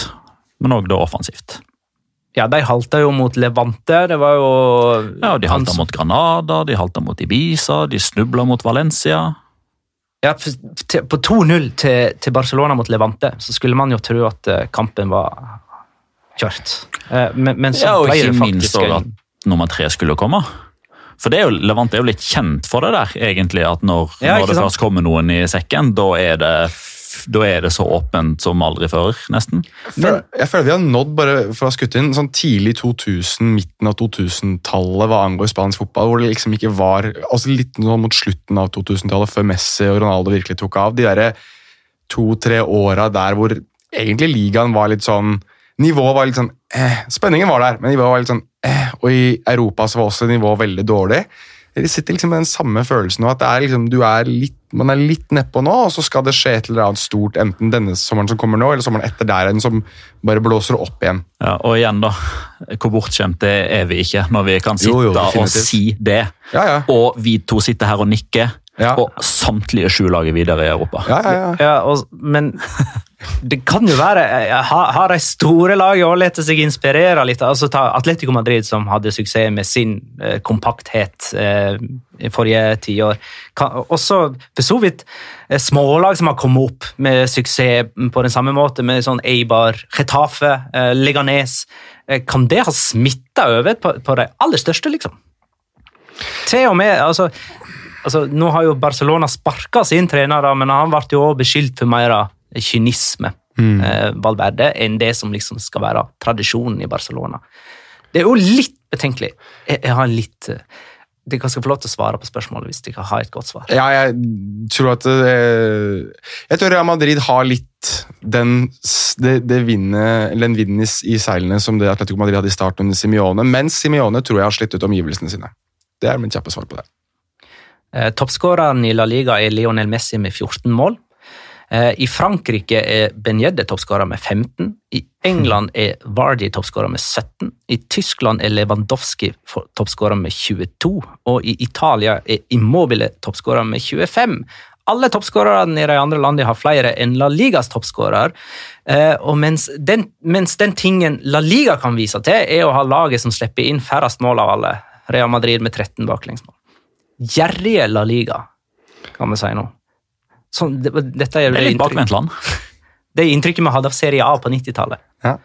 men òg da offensivt. Ja, De halta jo mot Levante. Det var jo Ja, De halta mot Granada, de halta mot Ibiza, de snubla mot Valencia. Ja, På 2-0 til, til Barcelona mot Levante så skulle man jo tro at eh, kampen var kjørt. Eh, Men, men så Ja, og ikke minst at nummer tre skulle komme. For det er jo, Levante er jo litt kjent for det der, egentlig. At når, Ja, når det først kommer noen i sekken, da er det da er det så åpent som aldri før, nesten. Jeg føler, jeg føler vi har nådd, bare for å ha skutt inn, sånn tidlig 2000, midten av 2000-tallet hva angår spansk fotball, hvor det liksom ikke var altså Litt sånn mot slutten av 2000-tallet, før Messi og Ronaldo virkelig tok av. De derre to-tre åra der hvor egentlig ligaen var litt sånn Nivået var litt sånn eh, Spenningen var der, men nivået var litt sånn eh, Og i Europa så var også nivået veldig dårlig. Det sitter liksom med den samme følelsen nå, at det er liksom, du er litt, man er litt nedpå nå, og så skal det skje et eller annet stort, enten denne sommeren som kommer nå, eller sommeren etter der igjen, som bare blåser opp igjen. Ja, og igjen, da. Hvor bortskjemte er vi ikke når vi kan sitte Jo, jo, og si det? Ja, ja. Og vi to sitter her og nikker, Ja. og samtlige sju lag er videre i Europa. Ja, ja, ja. Ja, og, men det kan jo være eh, Har, de store lagene òg latt seg inspirere litt? altså ta Atletico Madrid, som hadde suksess med sin eh, kompakthet eh, i forrige tiår. Også for så vidt eh, smålag som har kommet opp med suksess på den samme måte, med sånn Eibar, Getafe, eh, Leganes. Eh, kan det ha smitta over på, på de aller største, liksom? Til og med altså, altså, Nå har jo Barcelona sparka sin trener, da, men han ble jo også beskyldt for mer av kynisme, eh, Valverde, enn det som liksom skal være tradisjonen i Barcelona. Det er jo litt betenkelig. Jeg, jeg har litt eh, Dere skal få lov til å svare på spørsmålet hvis dere har et godt svar. Ja, jeg tror at eh, Jeg tror Real Madrid har litt den, det, det vinnet, den vinden i, seilene som det Atletico Madrid hadde i starten under Simione, mens Simione tror jeg har slitt ut omgivelsene sine. Det er mitt kjappe svar på det. Eh, Toppskåreren i La Liga er Lionel Messi med 14 mål. Eh, I Frankrike er Benjedde toppskårer med 15. I England er Vardy toppskårer med 17. I Tyskland er Lewandowski toppskårer med 22. Og i Italia er Immobile toppskårer med 25. Alle toppskårerne i de andre landene har flere enn La Ligas toppskårer. Eh, og mens den, mens den tingen La Liga kan vise til, er å ha laget som slipper inn færrest mål av alle. Real Madrid med 13 baklengsmål gjerrige La Liga, kan vi si nå. Sånn, det, dette er Det det, er litt inntrykk, bakvendtland. det inntrykket vi hadde av Serie A på 90-tallet. Ja.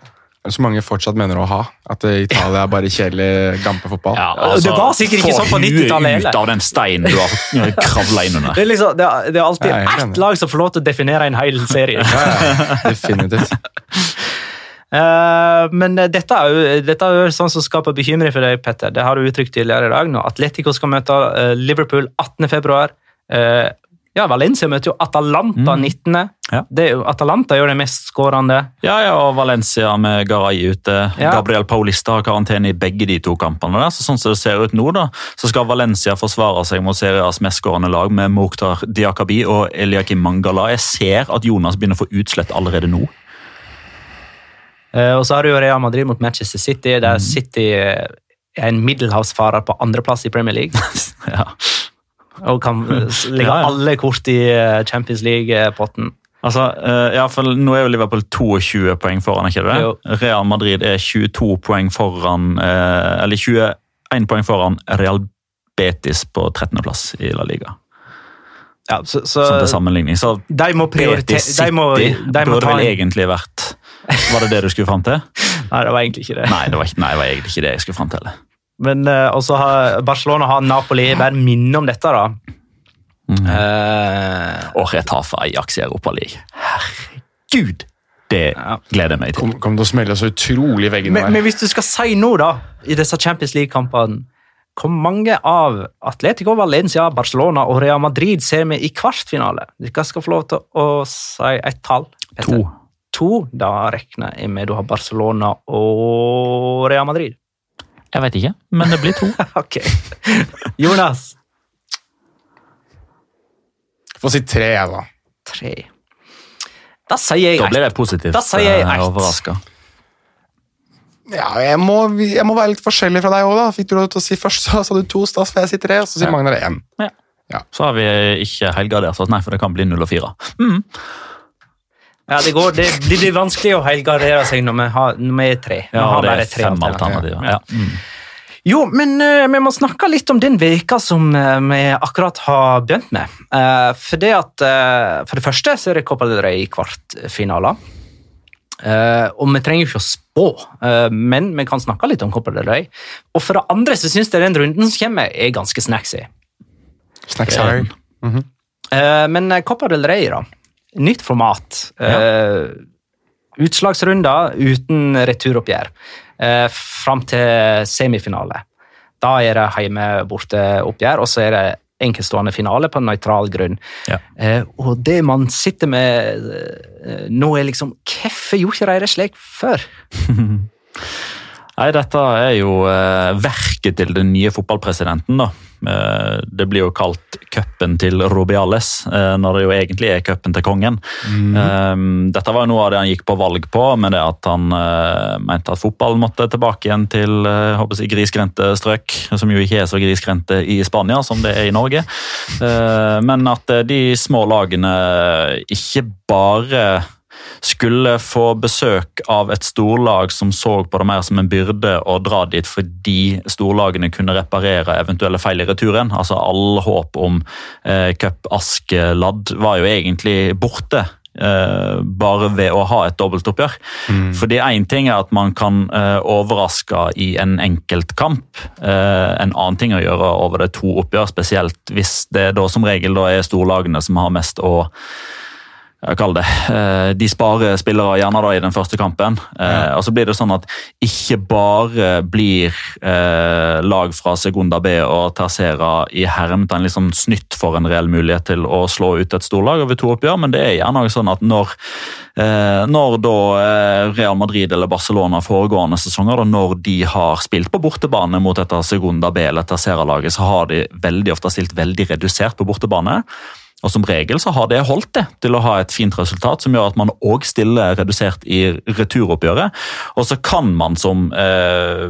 Er mange fortsatt mener å ha. At eh, Italia er bare kjedelig gampefotball. Ja, det var sikkert ikke sånn på 90-tallet heller. ut av den steinen du har kravla inn under. Det er, liksom, det er, det er alltid Ja, er ett lag som får lov til å definere en hel serie. Ja, ja, definitivt. Uh, men dette er, jo, dette er jo sånn som skaper bekymring for deg, Petter. Det har du uttrykt tidligere i dag. Når Atletico skal møte eh, Liverpool 18. februar. Ja, Valencia møter jo Atalanta 19. Ja. Det Atalanta er jo det mest skårende. Ja, ja, og Valencia med Garay ute. Ja. Gabriel Paulista har karantene i begge de to kampene. Der. Så sånn som det ser ut nå, da, så skal Valencia forsvare seg mot Serias mestskårende lag med Mokhtar Diakabi og Eliakim Mangala. Jeg ser at Jonas begynner å få utslett allerede nå. Eh, og så har du jo Real Madrid mot Manchester City, Mm. der City eh, er en middelhavsfarer på andreplass i Premier League. Ja. Og kan eh, legge Ja, ja. alle kort i eh, Champions League-potten. Altså, eh, ja, for Nå er jo Liverpool 22 poeng foran, ikke det? Jo. Real Madrid er 22 poeng foran Eller 21 poeng foran Real Betis på 13.-plass i La Liga. Ja, så, så Sånn til sammenligning. Så de må Betis Betis de må, City de burde vel en, egentlig vært Var det det du skulle fram til? Nei, det var egentlig ikke det. Nei, det var, nei, det var egentlig ikke det jeg skulle fram til. Men uh, også har Barcelona har Napoli. Bare minne om dette, da. Mm. Uh, Og Retafe Ajax i Europa League. Herregud! Det gleder jeg meg til. Kommer kom til å smelle så utrolig i veggen men, men hvis du skal si nå, da, i disse Champions League-kampene Hvor mange av Atletico, Valencia, Barcelona og Real Madrid ser vi i kvartfinale? Dere skal få lov til å si et tall. Etter. To. To, Da regner jeg med du har Barcelona og Real Madrid. Jeg vet ikke, men det blir to. Ok. Jonas? Få si tre, jeg, da. Tre. Da sier jeg Da blir det jeg positivt Da sier jeg eh, ett. overraska. Ja, jeg må, jeg må være litt forskjellig fra deg òg, da. Fikk du lov til å si først, så sa du to, så da får jeg si tre, og så sier Ja. Magnar én. Så har vi ikke helgardert oss, nei, for det kan bli null og fire. Mm. Ja, det, går, det, det blir vanskelig å helgardere seg når vi, har, når vi er tre. Vi Ja, har det bare er tre fem alternativer. Ja. Mm. Jo, men uh, vi må snakke litt om den veka som uh, vi akkurat har begynt med. Uh, for, det at, for det første så er det Copa del Rey i kvartfinaler. Eh, og vi trenger ikke å spå, eh, men vi kan snakke litt om Copa del Rey. Og for det andre så syns jeg den runden som kommer, er ganske snacksy. Snacks Det mm -hmm. Eh, men Copa del Rey, da. Nytt format. Ja. utslagsrunder uten returoppgjør. Eh, fram til semifinale. Da er det hjemme-borte-oppgjør, og så er det enkeltstående finale på nøytral grunn. Ja. Eh, og det man sitter med eh, nå, er liksom Hvorfor gjorde ikke de det slik før? Nei, dette er jo eh, verket til den nye fotballpresidenten, da. Eh, det blir jo kalt cupen til Robiales, eh, når det jo egentlig er cupen til kongen. Eh, dette var jo noe av det han gikk på valg på, med det at han mente at fotballen måtte tilbake igjen til jeg håper å grisgrendte strøk, som jo ikke er så grisgrendte i Spania som det er i Norge. Eh, men at de små lagene ikke bare skulle få besøk av et storlag som så på det mer som en byrde å dra dit fordi storlagene kunne reparere eventuelle feil i returen. Altså All håp om eh, cup-askeladd var jo egentlig borte. eh, bare ved å ha et dobbeltoppgjør. Fordi én ting er at man kan eh, overraske i en enkeltkamp. Eh, en annen ting å gjøre over det to oppgjør, spesielt hvis det da som regel da er storlagene som har mest å kaller det. Eh, De sparer spillere gjerne da i den første kampen. Ja. og så blir det sånn at ikke bare blir eh, lag fra Segunda B og Tercera i hermetegn liksom snytt for en reell mulighet til å slå ut et storlag over to oppgjør, men det er gjerne også sånn at når, eh, når da eh, Real Madrid eller Barcelona foregående sesonger, da, når de har spilt på bortebane mot dette Segunda B eller Tercera-laget, så har de veldig ofte stilt veldig redusert på bortebane. Og Som regel så har det holdt det til å ha et fint resultat, som gjør at man òg stiller redusert i returoppgjøret. Og så kan man som eh,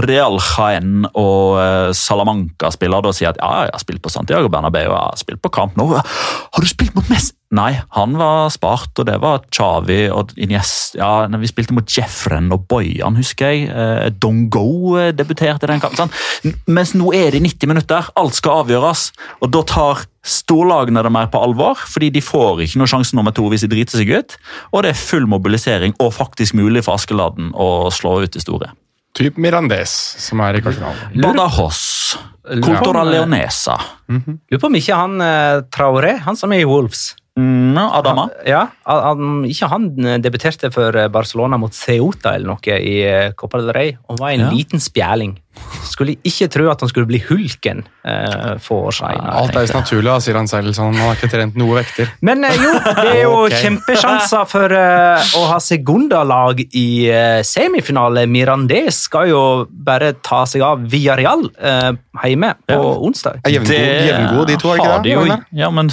Real Jaén og eh, Salamanca-spiller da si at ja, jeg har spilt på Santiago Bernabeu, jeg har spilt på Camp Nou. Har du spilt mot Messi? Nei, han var spart, og det var Chavi og Inies. Ja, vi spilte mot Jeffren og Boyan, husker jeg. Eh, Dongo eh, debuterte i den kampen. sant? Mens nå er det 90 minutter, alt skal avgjøres. Og da tar storlagene det mer på alvor, fordi de får ikke noe sjanse nummer to hvis de driter seg ut. Og det er full mobilisering og faktisk mulig for Askeladden å slå ut de store. Typ Mirandes, som er i kvartfinalen. Badajoz, Cultura Leonesa, Lurer på om ikke han eh, Traoré, han som er i Wolves mm, Adama. Ja, han, Ikke han eh, debuterte for eh, Barcelona mot Ceuta eller noe i eh, Copa del Rey og var en Ja. liten spjæling. Skulle ikke tro at han skulle bli hulken eh, for seg. siden. Alt er så naturlig, sier han selv. Sånn, han har ikke trent noe vekter. Men eh, jo, det er jo okay. kjempesjanser for eh, å ha Segunda-lag i eh, semifinale. Mirandez skal jo bare ta seg av Villarreal uh, hjemme på Ja. onsdag. Er jevngode, Det jevngode de to, er har ikke de det? jo, ja, men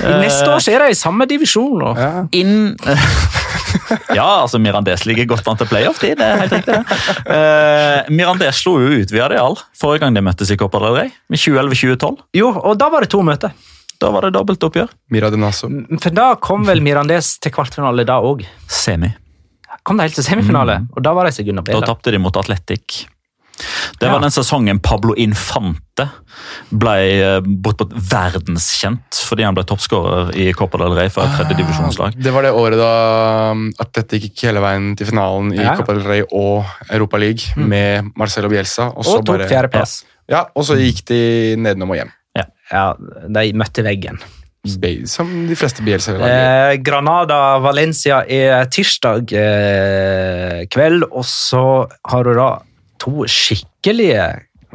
Neste år så er de i samme divisjon. nå. Ja. inn Ja, altså Mirandés ligger godt an til playoff, de, det er helt riktig. det. Mirandes Mirandés slo jo ut via Real forrige gang de møttes i Copa del Rey, med 2011-2012. Jo, og da var det to møter. Da var det dobbeltoppgjør. oppgjør. de For da kom vel Mirandés til kvartfinale da òg. Semi. Kom de helt til semifinale, og da var de Segunda Da B. tapte de mot Atletic. Det var Ja. den sesongen Pablo Infante ble eh, bortpå verdenskjent fordi han ble toppskårer i Copa del Rey for et tredjedivisjonslag. Det var det året da at dette gikk hele veien til finalen i Ja. Copa del Rey og Europa League med Marcelo Bielsa. Og, så Og tok fjerdeplass. Ja, og så gikk de nedenom og hjem. Ja, de møtte veggen. Som de fleste Bielsa-lag. Eh, Granada-Valencia er tirsdag eh, kveld, og så har du da to skikkelige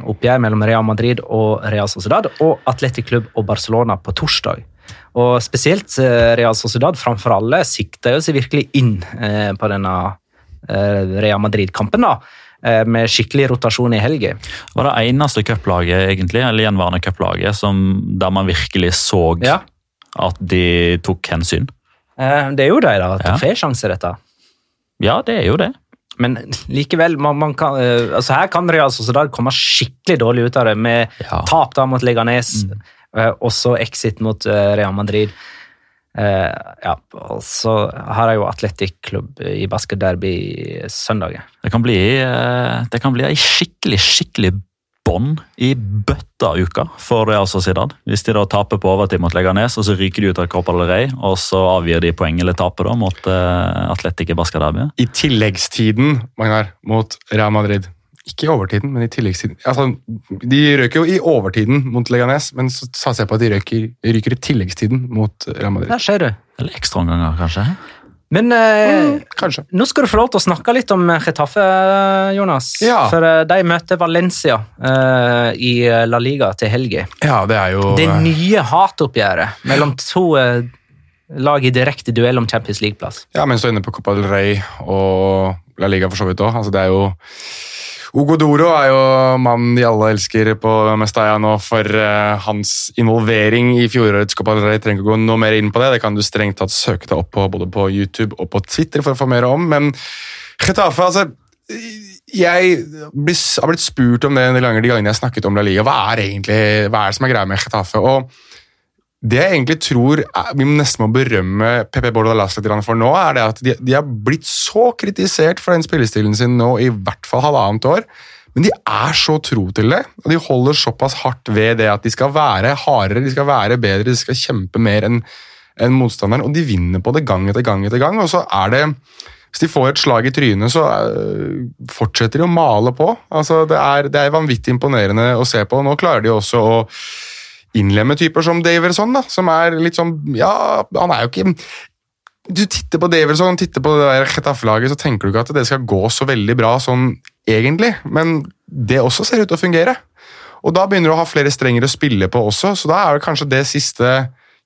oppgjør mellom Real Madrid og Real Sociedad, og Atletic Club og Barcelona på torsdag. Og spesielt eh, Real Sociedad framfor alle sikter jo seg virkelig inn eh, på denne eh, Real Madrid-kampen, da. Med skikkelig rotasjon i helga. var det eneste cuplaget, egentlig, eller gjenværende cuplaget, som- der man virkelig så Ja. at de tok hensyn. Det er jo de, da. Ja. Trofésjanse, dette. Ja, det er jo det. Men likevel, man, man kan, eh, altså her kan Real Sociedad komme skikkelig dårlig ut av det, med Ja. tap da mot Leganes, eh, og så exit mot eh, Real Madrid. Uh, ja, og så har jeg jo atletikklubb i basketderby søndag. Det kan bli, det kan bli ei skikkelig, skikkelig bånd i bøtta-uka for Real Sociedad. Hvis de da taper på overtid mot Leganes, og så ryker de ut av Copa del Rey, og så avgir de poeng eller taper da mot uh, Atletic i Basca Derby. I tilleggstiden, Magnar, mot Real Madrid. Ikke i overtiden, men i tilleggstiden. Altså, de røk jo i overtiden mot Leganes, men så satser jeg på at de røker, ryker i tilleggstiden mot Real Madrid. Der ser du. Eller ekstraomganger, kanskje? Men eh, Kanskje. nå skal du få lov til å snakke litt om Retaffe, Jonas. Ja. For eh, de møter Valencia eh, i La Liga til helga. Ja, det er jo Det nye hatoppgjøret mellom to eh, lag i direkte duell om Champions League-plass. Ja, men så inne på Copa del Rey og La Liga for så vidt òg. Altså, det er jo Ugo Doro er jo mannen de alle elsker på Mestalla nå for uh, hans involvering i fjorårets Copa del Rey. Trenger ikke gå noe mer inn på det. Det kan du strengt tatt søke deg opp på både på YouTube og på Twitter for å få mer om. Men Getafe, altså Jeg har blitt spurt om det en del ganger de gangene jeg har snakket om La Liga. Hva er egentlig, hva er det som er greia med Getafe? Og det jeg egentlig tror er- vi nesten må berømme PP Bordalas litt for nå, er det at de, de har blitt så kritisert for den spillestilen sin nå i hvert fall halvannet år. Men de er så tro til det, og de holder såpass hardt ved det at de skal være hardere, de skal være bedre, de skal kjempe mer enn enn motstanderen, og de vinner på det gang etter gang etter gang. Og så er det Hvis de får et slag i trynet, så øh, fortsetter de å male på. Altså, det, er, det er vanvittig imponerende å se på. og Nå klarer de også å innlemme typer som Daverson, da, som er litt sånn Ja, han er jo ikke Du titter på Daverson, titter på det der Getafe-laget, så tenker du ikke at det skal gå så veldig bra sånn egentlig, men det også ser ut til å fungere. Og da begynner du å ha flere strenger å spille på også, så da er det kanskje det siste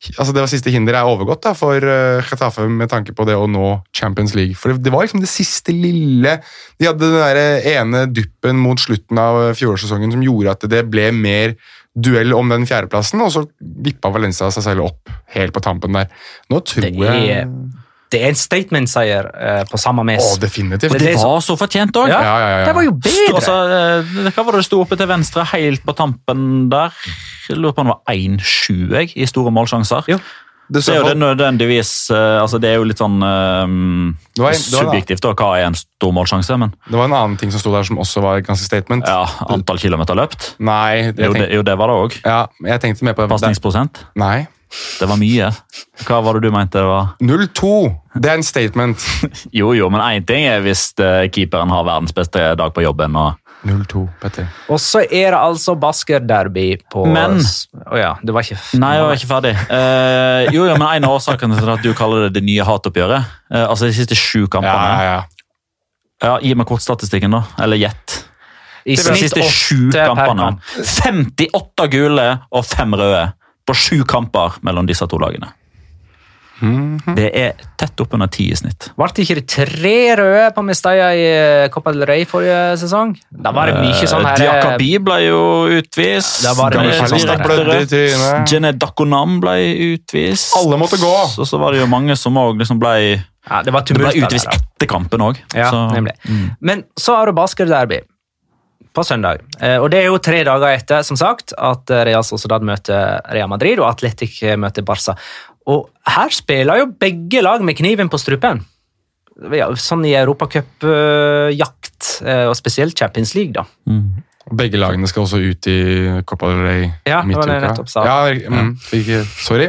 altså det var siste hinderet er overgått da, for Chetaffe Getafe med tanke på det å nå Champions League. For det var liksom det siste lille De hadde den der ene duppen mot slutten av fjorårssesongen som gjorde at det ble mer duell om den fjerdeplassen, og så vippa Valencia seg selv opp helt på tampen der. Nå tror Det er- jeg Det er en statement-seier eh, på samme mes. Å, definitivt. Og Det det var så fortjent òg. Ja, Ja, ja, ja, ja. Det var jo bedre! Altså, eh, hva var det det sto oppe til venstre, helt på tampen der? Jeg lurer på om det var 1-7 jeg, i store målsjanser. Jo. Det, det, er jo det nødvendigvis eh, altså Det er jo litt sånn um, en- subjektivt da, hva er en stor målsjanse, men det var en annen ting som sto der som også var ganske statement. ja, antall kilometer løpt. Nei, Jo, det, jo, det var det òg. ja, jeg tenkte mer på Pasningsprosent. Nei. Det var mye. Hva var det du mente det var? 0-2. Det er en statement. Jo, jo, men én ting er hvis eh, keeperen har verdens beste dag på jobben. og 0-2, Petter. Og så er det altså basketderby på Men- Å ja, du var ikke Nei, jeg var ikke ferdig. Uh, jo, ja, men En av årsakene til at du kaller det det nye hatoppgjøret uh, Altså de siste sju Ja, kampene. ja, ja. Ja, Gi meg kortstatistikken, da. Eller gjett. I De snitt siste sju kampene. kamp. 58 gule og 5 røde på sju kamper mellom disse to lagene. Det er tett oppunder ti i snitt. Ble det ikke tre røde på Mestalla i eh, Copa del Rey forrige sesong? Da var det mye sånn her Diakobi ble jo utvist. Da var det mye sånn. Jeanette Dakonam ble utvist. Alle måtte gå. Så, så var det jo mange som òg liksom ble, Ja, det var det ble utvist etter kampen òg. Ja, nemlig. Men så har du basketderby på søndag. Eh, Og det er jo tre dager etter som sagt, at eh, Real Sociedad møter Real Madrid og Atletic møter Barca. Og her spiller jo begge lag med kniven på strupen. Ja, Sånn i europacupjakt, og spesielt Champions League, da. Begge lagene skal også ut i Copa del Rey Ja, det var det jeg midtuka. Ja, mm, fikk, sorry.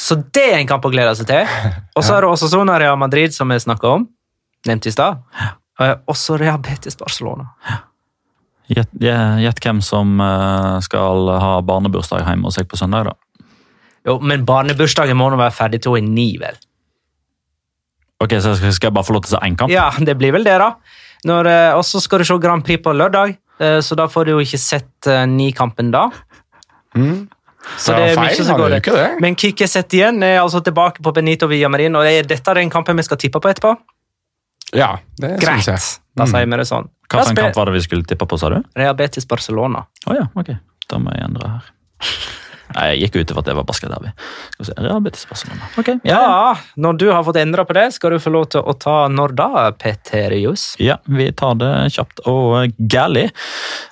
Så det er en kamp å glede seg til. Og så er det også sånn Real Madrid, som vi snakka om, nevnt i stad. Og Også Real Betis Barcelona. Gjett gjett hvem som eh, skal ha barnebursdag hjemme hos seg på søndag, da. Jo, men barnebursdagen må nå være ferdig til hun er ni, vel? Ok, så skal jeg bare få lov til å se én kamp? Ja, det blir vel det, da. Eh, Og så skal du se Grand Prix på lørdag, eh, så da får du jo ikke sett eh, ni-kampen da. Mm. Så det er feil, mye som går det. det. Men Kikki sett igjen er altså tilbake på Benito Villamarin, og er dette den kampen vi skal tippe på etterpå? Ja, det Greit, Synes jeg. da Mm. sier vi det sånn. Hva en kamp var det vi skulle tippe på, sa du? Real Betis Barcelona. Oh, ja, ok. Da må jeg endre her. Nei, Jeg gikk ut over at det var basketderby. Skal vi se, Real Betis Barcelona. Ok, Ja, når du har fått endra på det, skal du få lov til å ta når da, Peterius? Ja, vi tar det kjapt og gærlig.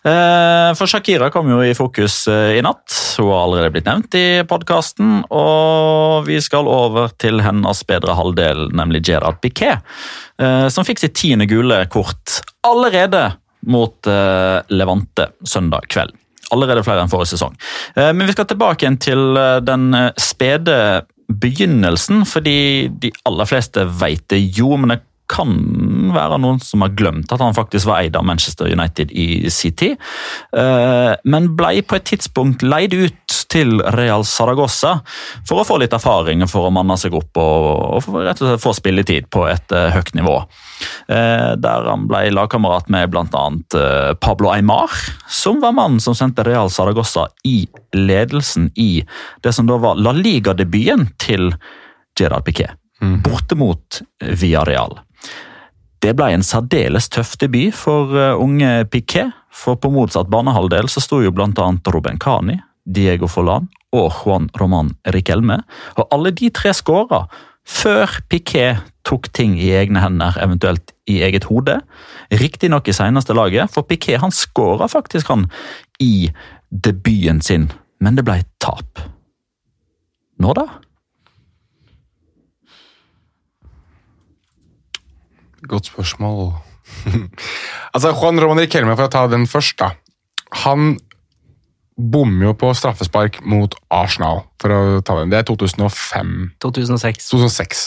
Eh, For Shakira kom jo i fokus eh, i natt. Hun har allerede blitt nevnt i podkasten. Og vi skal over til hennes bedre halvdel, nemlig Gerard Piquet. eh, Som fikk sitt tiende gule kort allerede mot Levante søndag kveld. Allerede flere enn forrige sesong. Eh, Men vi skal tilbake igjen til eh, den spede begynnelsen, fordi de aller fleste vet det jo, men det kan være noen som har glemt at han faktisk var eid av Manchester United i sin tid. Eh, men ble på et tidspunkt leid ut til Real Saragossa for å få litt erfaring for å manne seg opp og, rett og slett få spilletid på et uh, høyt nivå. Eh, der han ble lagkamerat med bl.a. Pablo Aymar, som var mannen som sendte Real Saragossa i ledelsen i det som da var La Liga-debuten til Gerard Piquet. Borte mot Villarreal. Det ble en særdeles tøff debut for uh, unge Piquet. For på motsatt banehalvdel så sto jo bl.a. Ruben Cani, Diego Forlan og Juan Roman Riquelme. Og alle de tre skåra før Piquet tok ting i egne hender, eventuelt i eget hode. Riktignok i seneste laget, for Piquet han skåra faktisk han i debuten sin, men det ble tap. Nå da? Godt spørsmål. altså, Juan Roman Riquelme, for å ta den først, da. Han bommer jo på straffespark mot Arsenal, for å ta den. Det er 2005. 2006. 2006.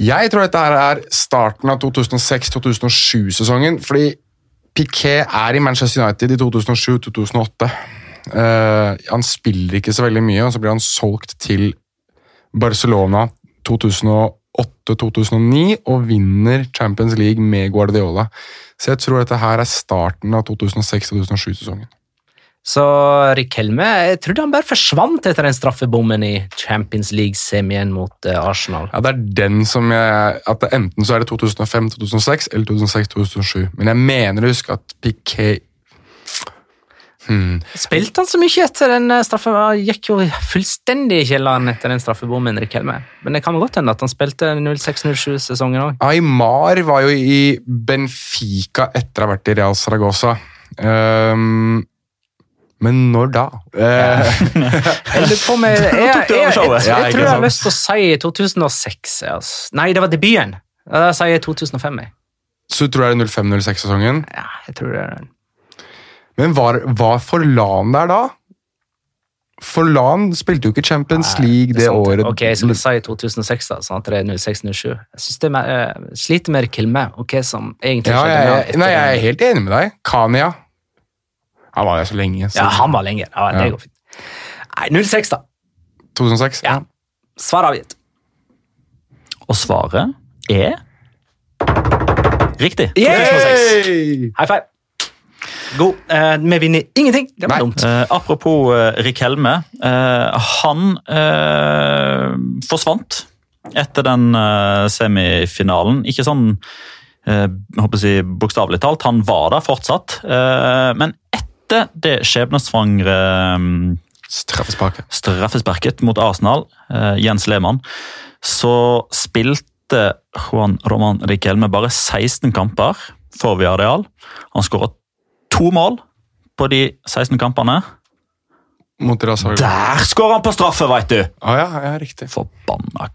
Jeg tror dette her er starten av 2006-2007-sesongen, fordi Piquet er i Manchester United i 2007-2008. Uh, han spiller ikke så veldig mye, og så blir han solgt til Barcelona 2008-2009 og vinner Champions League med Guardiola. Så jeg tror dette her er starten av 2006-2007-sesongen. Så Rikelme jeg trodde han bare forsvant etter den straffebommen i Champions League-semien mot eh, Arsenal. Ja, Det er den som jeg at Enten så er det 2005-2006 eller 2006-2007. Men jeg mener å huske at Piquet hmm. Spilte han så mye etter den straffen? straffe... Han gikk jo fullstendig i kjelleren etter den straffebommen. Men det kan godt hende at han spilte 06-07-sesongen òg. Aymar var jo i Benfica etter å ha vært i Real Saragossa. Um, men når da? Ja. Jeg om jeg, jeg, jeg, jeg, jeg, jeg tror jeg har lyst til å si 2006. Altså. Nei, det var debuten. Da sier jeg 2005. Jeg. så du tror det er 05-06-sesongen. Ja, jeg tror det er den. Men var, var Forlan der da? Forlan spilte jo ikke Champions Nei, League det, det året. Ok, Som jeg sa i 2006, da, sånn at det er 06-07. Jeg synes det er mer, eh, sliter med Kilme og hva som egentlig ja, jeg, jeg, nei, jeg er helt enig med deg. Kania. Han var der så lenge. Så. Ja, han var lenger. Ja, det Ja. går fint. Nei, 06, da. 2006? Ja. Svar avgitt. Og svaret er Riktig. 2006. Yay! High five. God. Eh, vi vinner ingenting. Det var Nei. dumt. Eh, apropos eh, Helme Eh, han eh, forsvant etter den eh, semifinalen. Ikke sånn eh, håper jeg, bokstavelig talt, han var der fortsatt. Eh, men etter det skjebnesvangre eh, Straffesparket. straffesparket mot Arsenal, eh, Jens Lehmann, så spilte Juan Roman Riquelme bare 16 kamper for Villarreal. Han skåra to mål på de 16 kampene. Mot Der skårer han på straffe, veit du! Ah, ja, ja, riktig. Forbanna.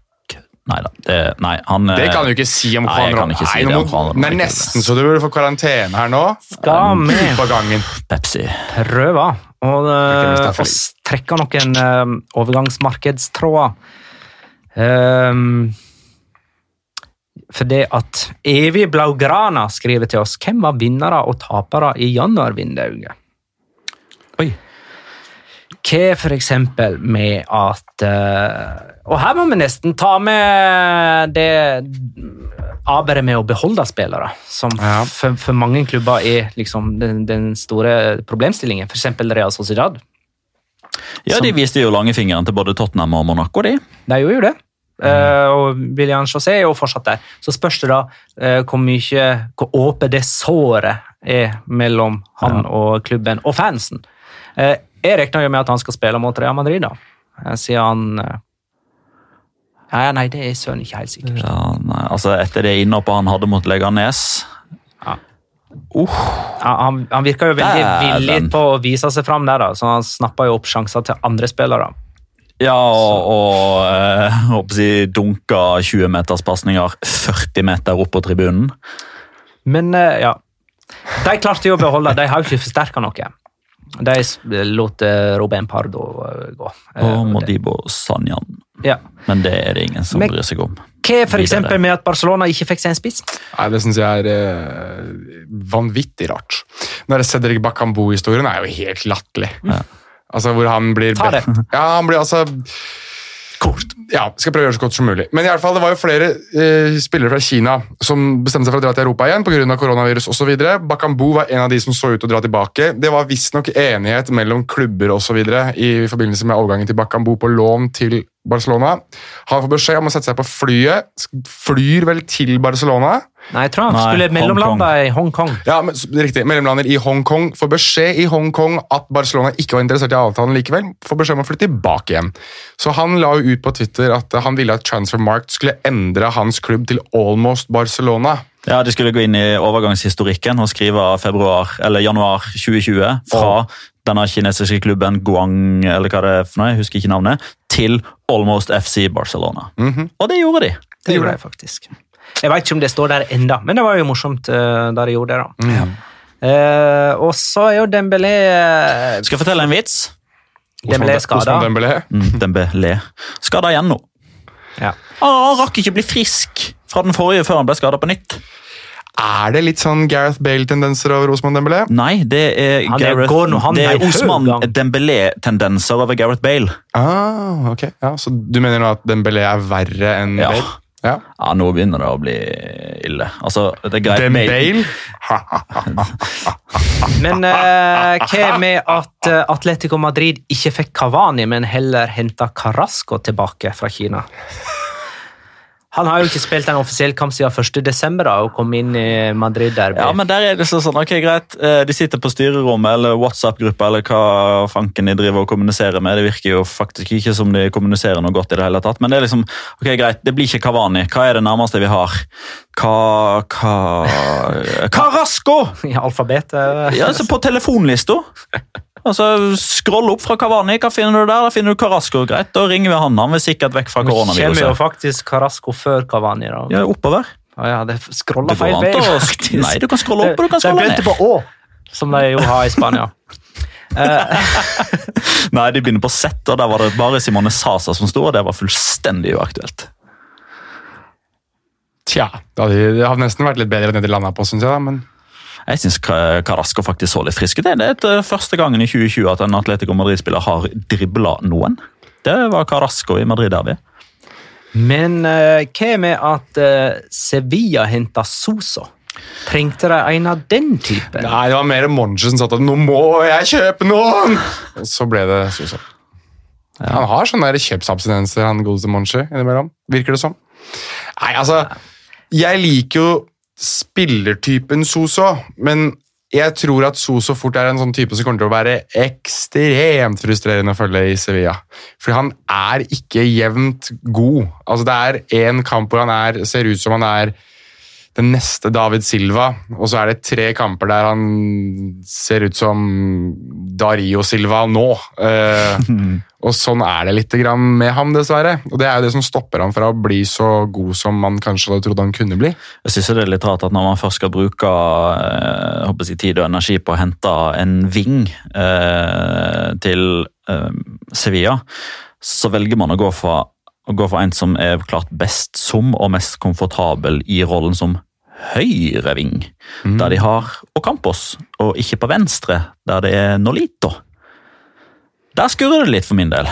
Nei da. Det, nei, han Det eh, kan du ikke si om Nei, Juan ikke si Nei, det om er nesten så du burde få karantene her nå. Skal vi På gangen. Pepsi. prøve og, derfor. og trekke noen uh, overgangsmarkedstråder? Um, for det at Evig Blaugrana skriver til oss hvem var vinnere og tapere i januarvinduet. Oi. Hva for eksempel med at eh, Og her må vi nesten ta med det arbeidet med å beholde spillere, som Ja. for, for mange klubber er liksom den, den store problemstillingen. Eksempel Real Sociedad. Ja, De viste jo langfingeren til både Tottenham og Monaco, de. De gjorde jo det. Eh, og William José er jo fortsatt der. Så spørs det da uh, hvor mye hvor åpent det såret er mellom han og klubben og fansen. Uh, jeg regner jo med at han skal spille mot Real Madrid, da. Eh, siden han eh, ja, ja, Nei, det er søren ikke helt sikkert. Ja, nei, altså Etter det innhoppet han hadde mot Leganes Ja. uh, han, han virker jo veldig villig på å vise seg fram der, da, så han snapper jo opp sjanser til andre spillere. Ja, og, og eh, jeg håper å si, dunka 20-meterspasninger 40 meter opp på tribunen. Men eh, ja De klarte jo å beholde, de har jo ikke forsterka noe. De lot eh, Robin Pardo eh, gå. Eh, Og Modibo Sanjan. Ja. Men det er det ingen som Men- bryr seg om. Hva for Videre. eksempel med at Barcelona ikke fikk seg en spiss? Nei, Det syns jeg er eh, vanvittig rart. Den der Cedric Bakambu-historien er jo helt latterlig. Altså, hvor han blir Ta det. Ja, han blir altså Kort. Ja, skal prøve å gjøre så godt som mulig. Men i alle fall, det var jo flere eh, spillere fra Kina som bestemte seg for å dra til Europa igjen pga. koronavirus osv. Bakambu var en av de som så ut til å dra tilbake. Det var visstnok enighet mellom klubber og så videre i forbindelse med overgangen til Bakambu på lån til Barcelona. Han får beskjed om å sette seg på flyet, flyr vel til Barcelona. Nei, jeg tror han Nei, skulle mellomlande i Hongkong. Ja, men, riktig. Mellomlander i Hongkong. Får beskjed i Hongkong at Barcelona ikke var interessert i avtalen likevel. Får beskjed om å flytte tilbake igjen. Så han la jo ut på Twitter at eh, han ville at Transfermarkt skulle endre hans klubb til Almost Barcelona. Ja, De skulle gå inn i overgangshistorikken og skrive februar, eller januar 2020 fra denne kinesiske klubben Guang eller hva det er for noe, jeg husker ikke navnet, til Almost FC Barcelona. Mhm. Og det gjorde de. Det gjorde de faktisk. Jeg vet ikke om det står der enda, men det var jo morsomt uh, da de gjorde det. da. Eh, og så er jo Dembélé uh, Skal jeg fortelle en vits? Dembélé skada. Dembélé. Mm, Dembélé. Skada igjen nå. Ja. Ah, Han rakk ikke bli frisk fra den forrige før han ble skada på nytt. Er det litt sånn Gareth Bale-tendenser over Osman Dembélé? Nei, det er, Han er- Gareth, går han det er, er Osman. Dembélé-tendenser over Gareth Bale. Ah, ok. Ja, så du mener nå at Dembélé er verre enn Ja. Bale? Ja. Ja, Nå begynner det å bli ille. Altså, det er greit Dembale? Men uh, hva med at eh, Atletico Madrid ikke fikk Cavani, men heller henta Carasco tilbake fra Kina? Han har jo ikke spilt en offisiell kamp siden 1.12. og kom inn i Madrid-derby. Ja, men der er det sånn, ok, greit. Eh, De sitter på styrerommet eller WhatsApp-gruppa eller hva fanken de driver og kommuniserer med. Det virker jo faktisk ikke som de kommuniserer noe godt i det hele tatt. Men det er liksom, ok, greit, det blir ikke Kavani. Hva er det nærmeste vi har? Hva, hva, Carasco! I alfabetet. Ja, altså på telefonlista. Altså, Scroll opp fra Kavani. Hva finner du der? Da finner du Carasco. Greit, da ringer vi han. Han vil sikkert vekk fra Nå kommer jo faktisk Carasco før Cavani. da. Ja, oppover. Ah, ja, det Det scrolla feil vei. å- faktisk. Nei, du kan scrolle opp og du kan scrolle De ned. begynte på Å, som de jo har i Spania. Nei, de begynner på Z, og der var det bare Simone Sasa som sto, og det var fullstendig uaktuelt. Tja, det hadde nesten vært litt bedre enn det de landa på, syns jeg. da, men... Jeg syns Carasco faktisk så litt frisk ut. Det er et, første gangen i 2020 at en Atletico Madrid-spiller har dribla noen. Det var Carasco i Madrid-derby. Men uh, hva med at uh, Sevilla henta Soso? Trengte de en av den typen? Nei, det var mer Monge som sa at 'nå må jeg kjøpe noen'! Og så ble det Sosa. Han har sånne der kjøpsabstinenser, han godeste Monche, innimellom. Virker det som. Nei, altså Jeg liker jo spillertypen Soso, men jeg tror at Soso fort er en sånn type som kommer til å være ekstremt frustrerende å følge i Sevilla. Fordi han er ikke jevnt god. Altså Det er én kamp hvor han er, ser ut som han er den neste David Silva, og så er det tre kamper der han ser ut som Dario Silva nå. Eh, og sånn er det litt grann med ham, dessverre. Og det er jo det som stopper ham fra å bli så god som man kanskje hadde trodd han kunne bli. Jeg synes det er litt rart at når man først skal bruke eh, jeg, tid og energi på å hente en ving eh, til eh, Sevilla, så velger man å gå for, å gå for en som er klart best som og mest komfortabel i rollen som høyreving, der de har Ocampos, og ikke på venstre, der det er Nolito. Der skurrer det litt for min del.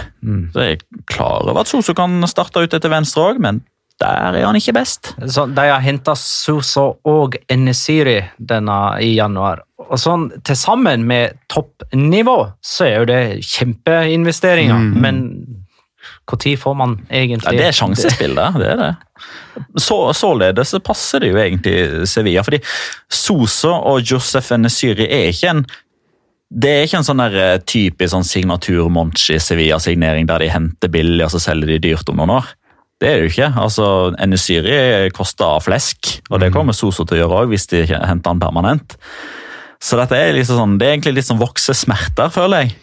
Så jeg er klar over at Soso kan starte ut etter venstre òg, men der er han ikke best. Så de har henta Soso og Enesiri denne i januar. Og sånn til sammen med toppnivå, så er jo det kjempeinvesteringer. Men når får man egentlig Ja, det er sjansespill, det. det, er det. Så, således passer det jo egentlig Sevilla. fordi Soso og Josef Enesyri er ikke en det er ikke en sånn der eh, typisk sånn signatur Monchi Sevilla-signering der de henter billig og så selger de dyrt om noen år. Det er det jo ikke. Altså, Enesyri koster flesk, og det kommer Soso til å gjøre òg hvis de henter han permanent. Så dette er, liksom sånn, det er egentlig litt sånn voksesmerter, føler jeg,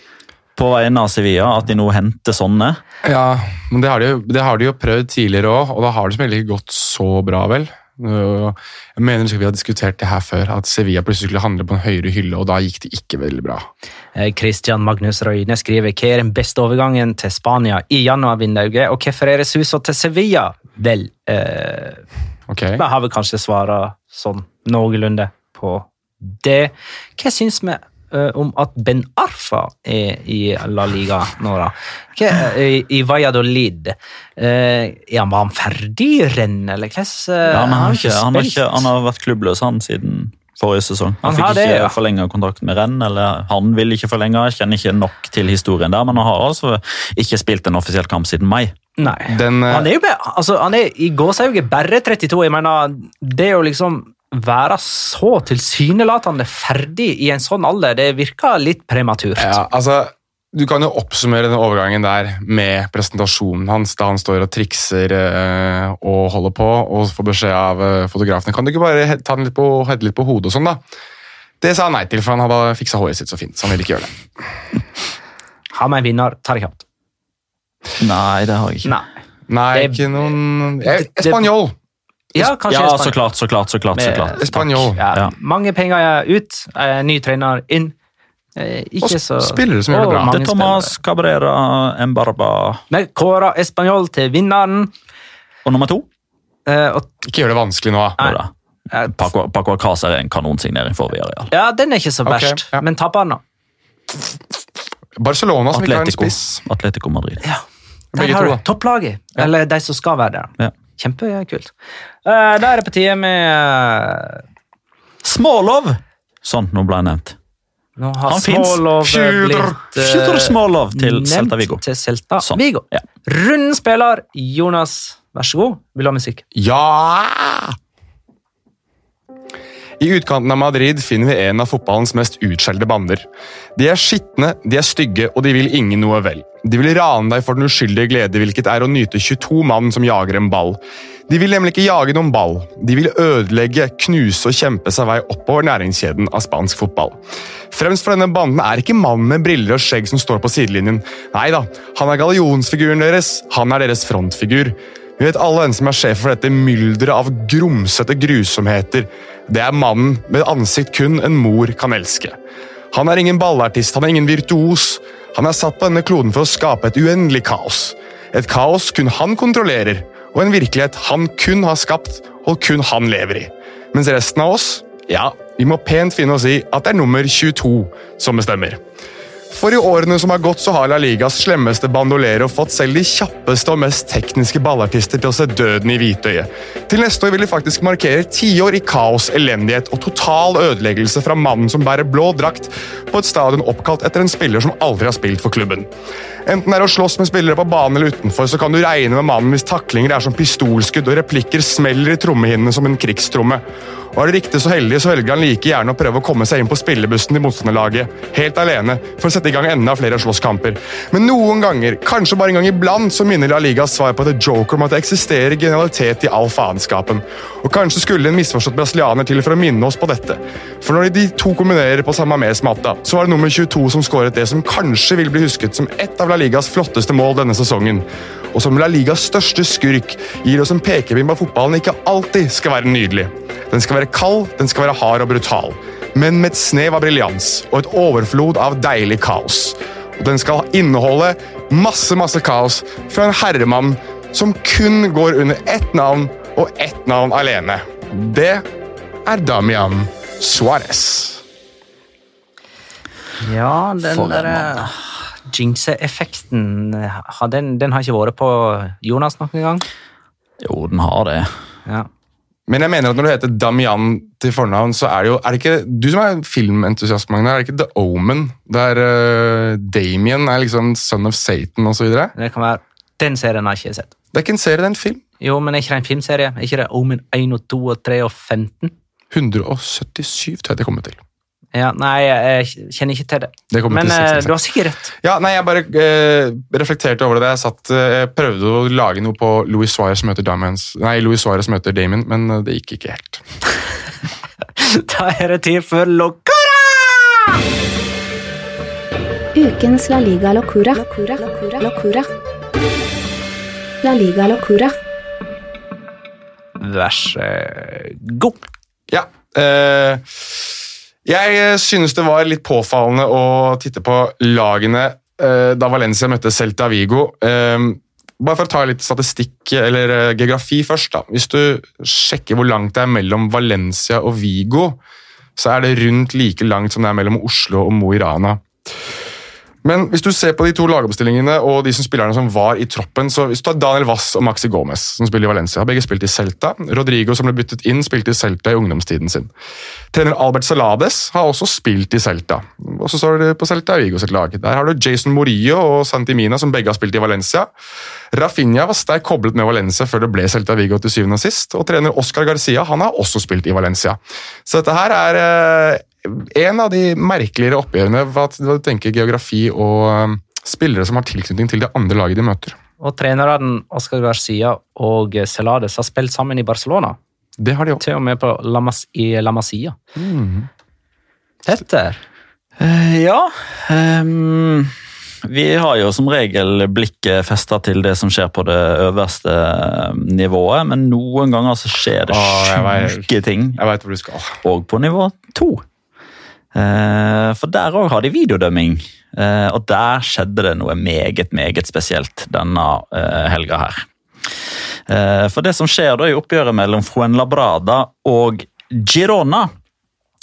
på vegne av Sevilla, at de nå henter sånne. Ja, men det har de jo, det har de jo prøvd tidligere òg, og da har det som regel ikke gått så bra, vel. Jeg mener husker vi har diskutert det her før, at Sevilla plutselig skulle handle på en høyere hylle, og da gikk det ikke veldig bra. Eh, Christian Magnus Røyne skriver hva er den beste overgangen til Spania i januarvinduet, og hvorfor er det til Sevilla? Vel eh, okay. Vi har vel kanskje svara sånn noenlunde på det. Hva syns vi om at Ben Arfa er i La Liga nå, da? Hva, eh, I Valladolid. Eh, er han, var han ferdig i rennet, eller hvordan? eh, Ja, han, har ikke, han, har spilt. ikke, han har vært klubbløs han siden forrige sesong. Han, Han fikk det, ikke ja. forlenga kontrakten med renn, eller han vil ikke forlenge. Jeg kjenner ikke nok til historien der, men han har altså ikke spilt en offisiell kamp siden mai. Nei. Den, eh, Han er jo bare, altså, han er i gåsehauget bare 32. Jeg mener, det er jo liksom være så tilsynelatende ferdig i en sånn alder, det virker litt prematurt. Ja, altså, du kan jo oppsummere den overgangen der med presentasjonen hans, da han står og trikser eh, og holder på og får beskjed av eh, fotografene. Kan du ikke bare ta den litt på, litt på hodet og sånn, da? Det sa han nei til, for han hadde fiksa håret sitt så fint. så han ville ikke gjøre det. Har vi en vinner, Tarikat? Nei, det har jeg ikke. Nei. Nei, Det- ikke noen Espanjol! Ja, kanskje Ja, så klart, så klart, så klart. så klart. Spanjol. Ja, Ja. Mange penger ut, eh, ny trener inn. Ikke Og så spillere som gjør det bra. Det er Thomas Cabrera Embarba Men Vi kårer Espanol til vinneren. og nummer to. eh, og, Ikke gjør det vanskelig nå. da. Nei. Eh, Paco, Paco er en kanonsignering for Villarreal. ja, den er ikke så verst, verst, ja. men taperen, nå? Barcelona som ikke har en spiss. Atletico Madrid. Ja, der har du topplaget, topplaget. Eller de som skal være der. Ja. Kjempekult. Uh, da er det på tide med eh, Smålov! Sånn, nå ble jeg nevnt. Nå har Han. Smålov blitt uh, Smålov til Celta Vigo. Til Celta Sånn. Vigo. Ja. Runden spiller, Jonas, vær så god. Vil du ha musikk? Ja! I utkanten av Madrid finner vi en av fotballens mest utskjelte bander. De er skitne, de er stygge, og de vil ingen noe vel. De vil rane deg for den uskyldige glede, hvilket er å nyte 22 mann som jager en ball. De vil nemlig ikke jage noen ball. De vil ødelegge, knuse og kjempe seg vei oppover næringskjeden av spansk fotball. Fremst for denne banden er ikke mannen med briller og skjegg som står på sidelinjen. Nei da, han er gallionsfiguren deres. Han er deres frontfigur. Vi vet alle hvem som er sjef for dette mylderet av grumsete grusomheter. Det er mannen med ansikt kun en mor kan elske. Han er ingen ballartist, han er ingen virtuos. Han er satt på denne kloden for å skape et uendelig kaos. Et kaos kun han kontrollerer, og en virkelighet han kun har skapt og kun han lever i. Mens resten av oss, ja, vi må pent finne oss i at det er nummer 22 som bestemmer. For i årene som har gått, så har La Ligas slemmeste bandolero fått selv de kjappeste og mest tekniske ballartister til å se døden i hvitøyet. Til neste år vil de faktisk markere tiår i kaos, elendighet og total ødeleggelse fra mannen som bærer blå drakt på et stadion oppkalt etter en spiller som aldri har spilt for klubben. Enten det er å slåss med spillere på banen eller utenfor, så kan du regne med mannen hvis taklinger er som pistolskudd og replikker smeller i trommehinnene som en krigstromme. Og er du riktig så heldig, så velger han like gjerne å prøve å komme seg inn på spillebussen til motstanderlaget, helt alene, for å sette i gang enda flere slåsskamper. Men noen ganger, kanskje bare en gang iblant, så minner La Ligas svar på The Joker om at det eksisterer genialitet i all faenskapen. Og kanskje skulle en misforstått brasilianer til for å minne oss på dette. For når de to kombinerer på samme mesmatta, så var det nummer 22 som skåret det som kanskje vil bli husket som ett av La Ligas flotteste mål denne sesongen. Og som La Ligas største skurk gir oss en pekepinn på at fotballen ikke alltid skal være nydelig. Den skal være kald, den skal være hard og brutal. Men med et snev av briljans og et overflod av deilig kaos. Og den skal inneholde masse, masse kaos fra en herremann som kun går under ett navn og ett navn alene. Det er Damian Suárez. Ja, den derre jinxe-effekten den, den har ikke vært på Jonas noen gang. Jo, den har det. Ja. Men jeg mener at når du heter Damian til fornavn, så er det jo er det ikke, Du som er filmentusiast, Magne, er det ikke The Omen? Der uh, Damien er liksom son of Satan osv.? Det kan være Den serien har jeg ikke sett. Det er ikke en serie, det er en film. Jo, men er ikke det en filmserie? Er ikke det Omen 1 og 2 og 3 og 15? 177 tror jeg det kommer til. Ja, Nei, jeg kjenner ikke til det. Det Men til eh, 66. du har sikkert rett. Ja, nei, Jeg bare eh, reflekterte over det. da Jeg satt, eh, prøvde å lage noe på Louis Suárez møter Damians, nei, Louis Suárez møter Damien, men eh, det gikk ikke helt. Da er det tid for Locura! Ukens La Liga Locura. Locura. Locura. Locura. La Liga Locura. Vær så god. Ja. Eh, jeg eh, synes det var litt påfallende å titte på lagene eh, da Valencia møtte Celta Vigo. Eh, bare for å ta litt statistikk eller geografi først. da. Hvis du sjekker hvor langt det er mellom Valencia og Vigo, så er det rundt like langt som det er mellom Oslo og Mo i Rana. Men hvis du ser på de to lagoppstillingene og de som spillerne som var i troppen så hvis du tar Daniel Wass og Maxi Gomez, som spiller i Valencia, har begge spilt i Celta. Rodrigo, som ble byttet inn, spilte i Celta i ungdomstiden sin. Trener Albert Salades har også spilt i Celta. Og så står det på Celta Vigo sitt lag. Der har du Jason Morillo og Santi Mina, som begge har spilt i Valencia. Rafinha var sterkt koblet med Valencia før det ble Celta Vigo til syvende og sist. Og trener Oscar Garcia han har også spilt i Valencia. Så dette her er eh, en av de merkeligere oppgjørene hva, hva du tenker geografi og um, spillere som har tilknytning til det andre laget de møter. Og trenerne Oscar Garcia og Celades har spilt sammen i Barcelona. Det har de også. Til og med på La Mas i La Masia. Mm. Petter, Uh, ja. um, vi har jo som regel blikket festa til det som skjer på det øverste nivået, men noen ganger så skjer det sjuke ting Jeg vet hvor du skal. og på nivå to. Eh, For der òg har de videodømming, eh, og der skjedde det noe meget, meget spesielt denne eh, helga her. For det som skjer da i oppgjøret mellom Fuenlabrada og Girona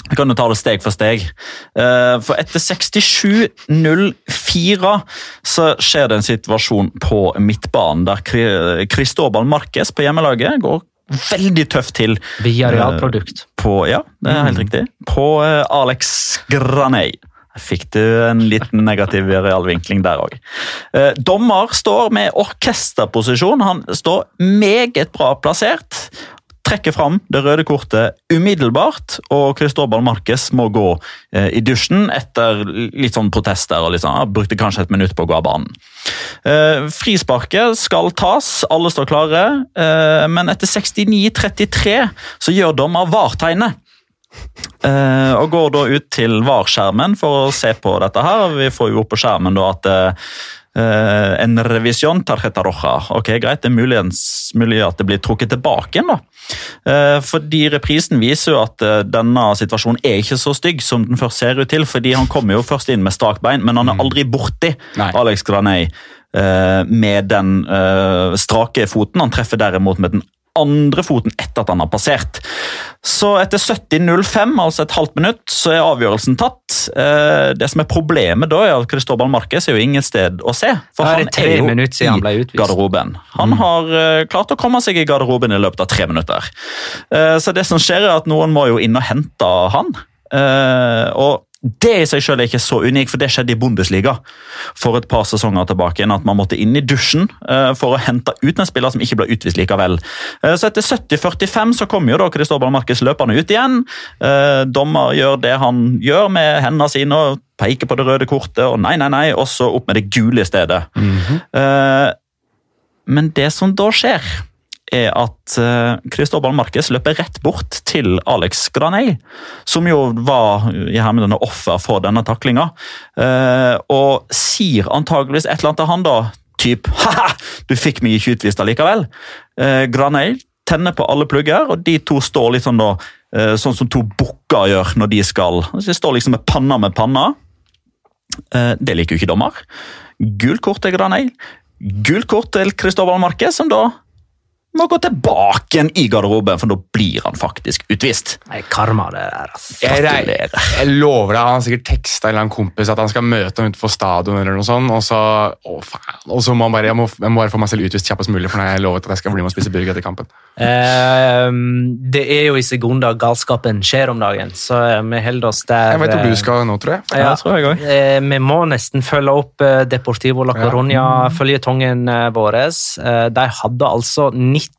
vi kan jo ta det steg for steg. For etter 67-04 så skjer det en situasjon på midtbanen der Cristobal Marquez på hjemmelaget går veldig tøft til via realprodukt. på, ja, det er helt riktig. På eh, Alex Graney. Fikk du en liten negativ realvinkling der òg. dommer står med orkesterposisjon. Han står meget bra plassert. Trekker fram det røde kortet umiddelbart, og Cristobal Marquez må gå eh, i dusjen etter litt sånn protester. og litt sånn, han Brukte kanskje et minutt på å gå av banen. Eh, frisparket skal tas, alle står klare, eh, men etter 69-33 så gjør dommer VAR-tegnet. Eh, og går da ut til VAR-skjermen for å se på dette her. Vi får jo opp på skjermen da at eh, en revisjon tarjeta roja. Ok, greit, det er muligens, mulig at det blir trukket tilbake igjen, da. Eh, fordi reprisen viser jo at eh, denne situasjonen er ikke så stygg som den først ser ut til, fordi han kommer jo først inn med strak bein, men han er aldri borti Nei. Alex Graney eh, med den eh, strake foten. Han treffer derimot med den andre foten etter at han har passert. Så etter 70.05, altså et halvt minutt, så er avgjørelsen tatt. Eh, Det som er problemet da, er at Cristobal Marquez er jo ingen sted å se. For er han er jo han i garderoben. Han har eh, klart å komme seg i garderoben i løpet av tre minutter. Eh, så det som skjer er at noen må jo inn og hente han. Og det i seg selv er ikke så unikt, for det skjedde i Bundesliga for et par sesonger tilbake. At man måtte inn i dusjen eh, for å hente ut en spiller som ikke ble utvist likevel. Eh, så etter 70-45 så kommer jo da Cristobal Markus løpende ut igjen. Eh, dommer gjør det han gjør med hendene sine og peker på det røde kortet, og nei, nei, nei, og så opp med det gule i stedet. -hmm. men det som da skjer, er at Kristoffer Cristobal Marquez løper rett bort til Alex Graney, som jo var i hermedene offer for denne taklinga, eh, og sier antageligvis et eller annet til han da, typ «Haha, du fikk meg ikke utvist allikevel». Eh, Graney tenner på alle plugger, og de to står litt sånn da, eh, sånn som to bukker gjør når de skal. De står liksom med panna med panna. Eh, Det liker jo ikke dommer. Gult kort til Graney. Gult kort til Cristobal Marquez, som da må gå tilbake igjen i garderoben, for da blir han faktisk utvist. Nei, karma, det der, ass. Jeg, Gratulerer. jeg lover deg, han har sikkert teksta en eller annen kompis at han skal møte ham utenfor stadion, eller noe sånt, og så å faen, og så må han bare, jeg må, jeg må bare få meg selv utvist kjappest mulig, for nå har jeg lovet at jeg skal bli med og spise burger etter kampen. Eh, det er jo i sekunder galskapen skjer om dagen, så eh, vi holder oss der. Jeg vet hvor eh, du skal nå, tror jeg. Ja, det tror jeg også. Eh, vi må nesten følge opp eh, Deportivo la Ja. Coruña-føljetongen eh, vår. Eh, de hadde altså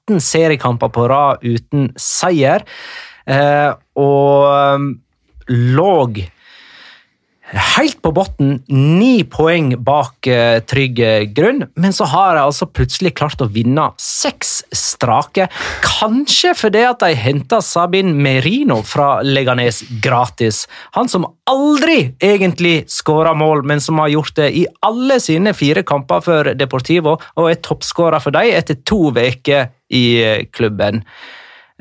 19 seriekamper på rad uten seier, eh, og låg lå helt på bunnen, ni poeng bak eh, trygg grunn, men så har de altså plutselig klart å vinne seks strake. Kanskje fordi at de henta Sabin Merino fra Leganes gratis. Han som aldri egentlig skåra mål, men som har gjort det i alle sine fire kamper for Deportivo, og er toppskårer for dem etter to uker i eh, klubben.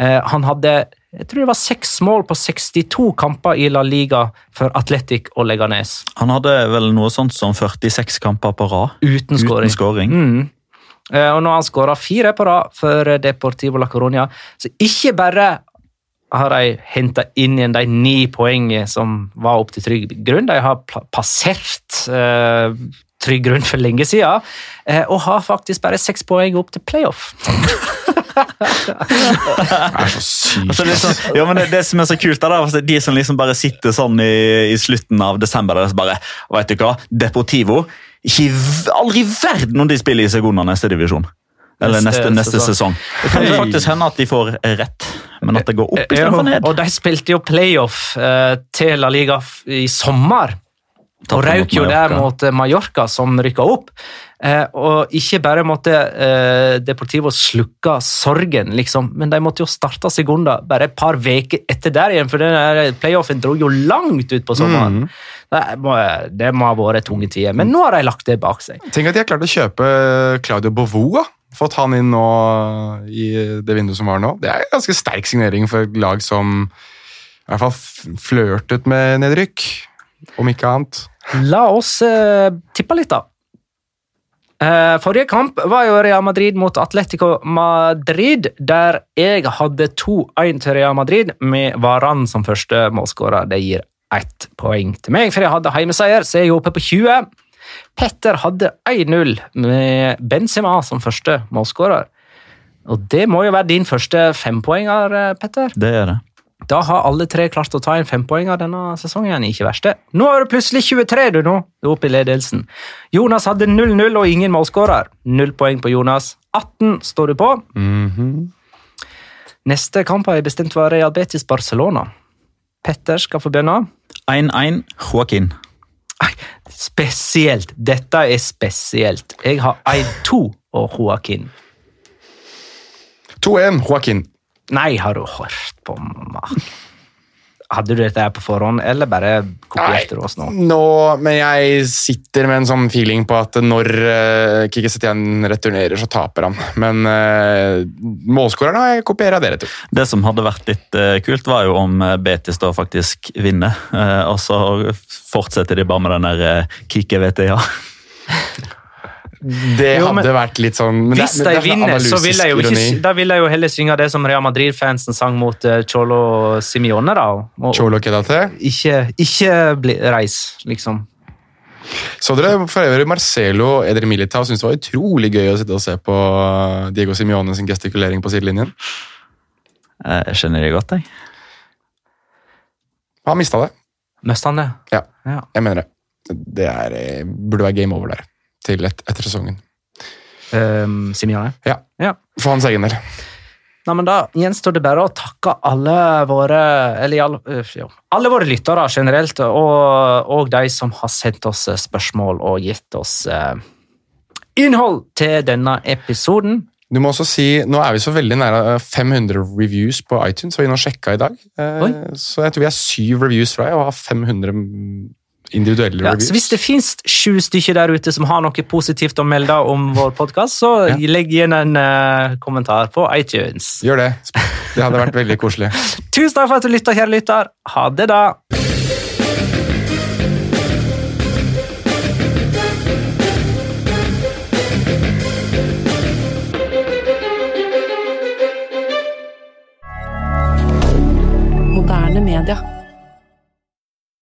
Eh, Han hadde jeg tror det var seks mål på 62 kamper i La Liga for Atletic og Leganes. Han hadde vel noe sånt som 46 kamper på rad Uten skåring. uten scoring. Mm. Eh, Og nå har han skåra fire på rad for Deportivo la Coruña. Så ikke bare har de henta inn igjen de ni poengene som var opp til trygg grunn, de har passert eh, trygg grunn for lenge siden, eh, og har faktisk bare seks poeng opp til playoff. Det er så sykt. Altså, det, sånn, ja, men det, det som er så kult, er altså, de som liksom bare sitter sånn i, i slutten av desember og bare, vet du hva, Deportivo, ikke, i aldri i verden om de spiller i Segunda neste divisjon. Eller Neste neste, sesong. Det kan jo faktisk hende at de får rett, men at det går opp istedenfor ned. og de spilte jo playoff eh, til La Liga i sommer. Og Tapte røk jo der mot eh, Mallorca, som rykka opp. Eh, og ikke bare måtte eh, Deportivo slukke sorgen, liksom, men de måtte jo starte Segunda bare et par uker etter der igjen, for den playoffen dro jo langt ut på sommeren. Det, må, det må ha vært tunge tider, men nå har de lagt det bak seg. Tenk at de har klart å kjøpe Claudio Bovoa. Fått han inn nå i det vinduet som var nå. Det er en ganske sterk signering for et lag som i hvert fall flørtet med nedrykk, om ikke annet. La oss eh, tippe litt, da. Eh, forrige kamp var jo Real Madrid mot Atletico Madrid, der jeg hadde 2-1 til Real Madrid, med Varan som første målskårer. Det gir ett poeng til meg, for jeg hadde heimeseier, så jeg er oppe på 20. Petter hadde 1-0 med Benzema som første målskårer. Og det må jo være din første fempoenger, eh, Petter. Det er det. Da har alle tre klart å ta en fempoenger denne sesongen. Ikke verste. Nå er det plutselig 23, du nå. Du oppe i ledelsen. Jonas hadde 0-0 og ingen målskårer. Null poeng på Jonas. 18 står du på. Neste kamp har jeg bestemt var Real Betis Barcelona. Petter skal få begynne. 1-1 Joaquin. Spesielt. Dette er spesielt. Jeg har 1-2 og Joaquin. 2-1, Joaquin. Nei, har du hørt på? Hadde du dette her på forhånd, eller bare kopierte du oss nå? nå, men jeg sitter med en sånn feeling på at når uh, Kikki Setien returnerer, så taper han. Men uh, målskåreren har jeg kopierer dere to. Det som hadde vært litt uh, kult, var jo om eh, Betis da faktisk vinner. Uh, og så fortsetter de bare med den der uh, Kike vet ja. Det Jo, hadde vært litt sånn men det- Hvis men de det er sånn vinner, så vil jeg jo ikke, da vil jeg jo heller synge det som Real Madrid-fansen sang mot uh, Cholo Simione. da. Og, Cholo Kedate. ikke ikke bli, reis, liksom. Så dere for øvrig Marcelo Eder Militao syntes det var utrolig gøy å sitte og se på Diego Simione sin gestikulering på sidelinjen. Eh, Jeg skjønner det godt, jeg. Han mista det. Mista han det? Ja, Ja. jeg mener det. Det er, eh, burde være game over der til et, etter sesongen. Um, Simione? Ja, Ja. for hans egen del. Nei, men Da gjenstår det bare å takke alle våre eller alle, øh, jo, alle våre lyttere generelt, og, og de som har sendt oss eh, spørsmål og gitt oss eh, innhold til denne episoden. Du må også si, Nå er vi så veldig nære eh, 500 reviews på iTunes, og vi nå sjekka i dag. Eh, Så jeg tror vi er syv reviews fra deg og har 500 individuelle Ja, reviews. så Hvis det finnes sju stykker der ute som har noe positivt å melde om vår podkast, så Ja. legg igjen en uh, kommentar på iTunes. Gjør det. Det hadde vært veldig koselig. Tusen takk for at du lytta, kjære lytter. Ha det, da. Media.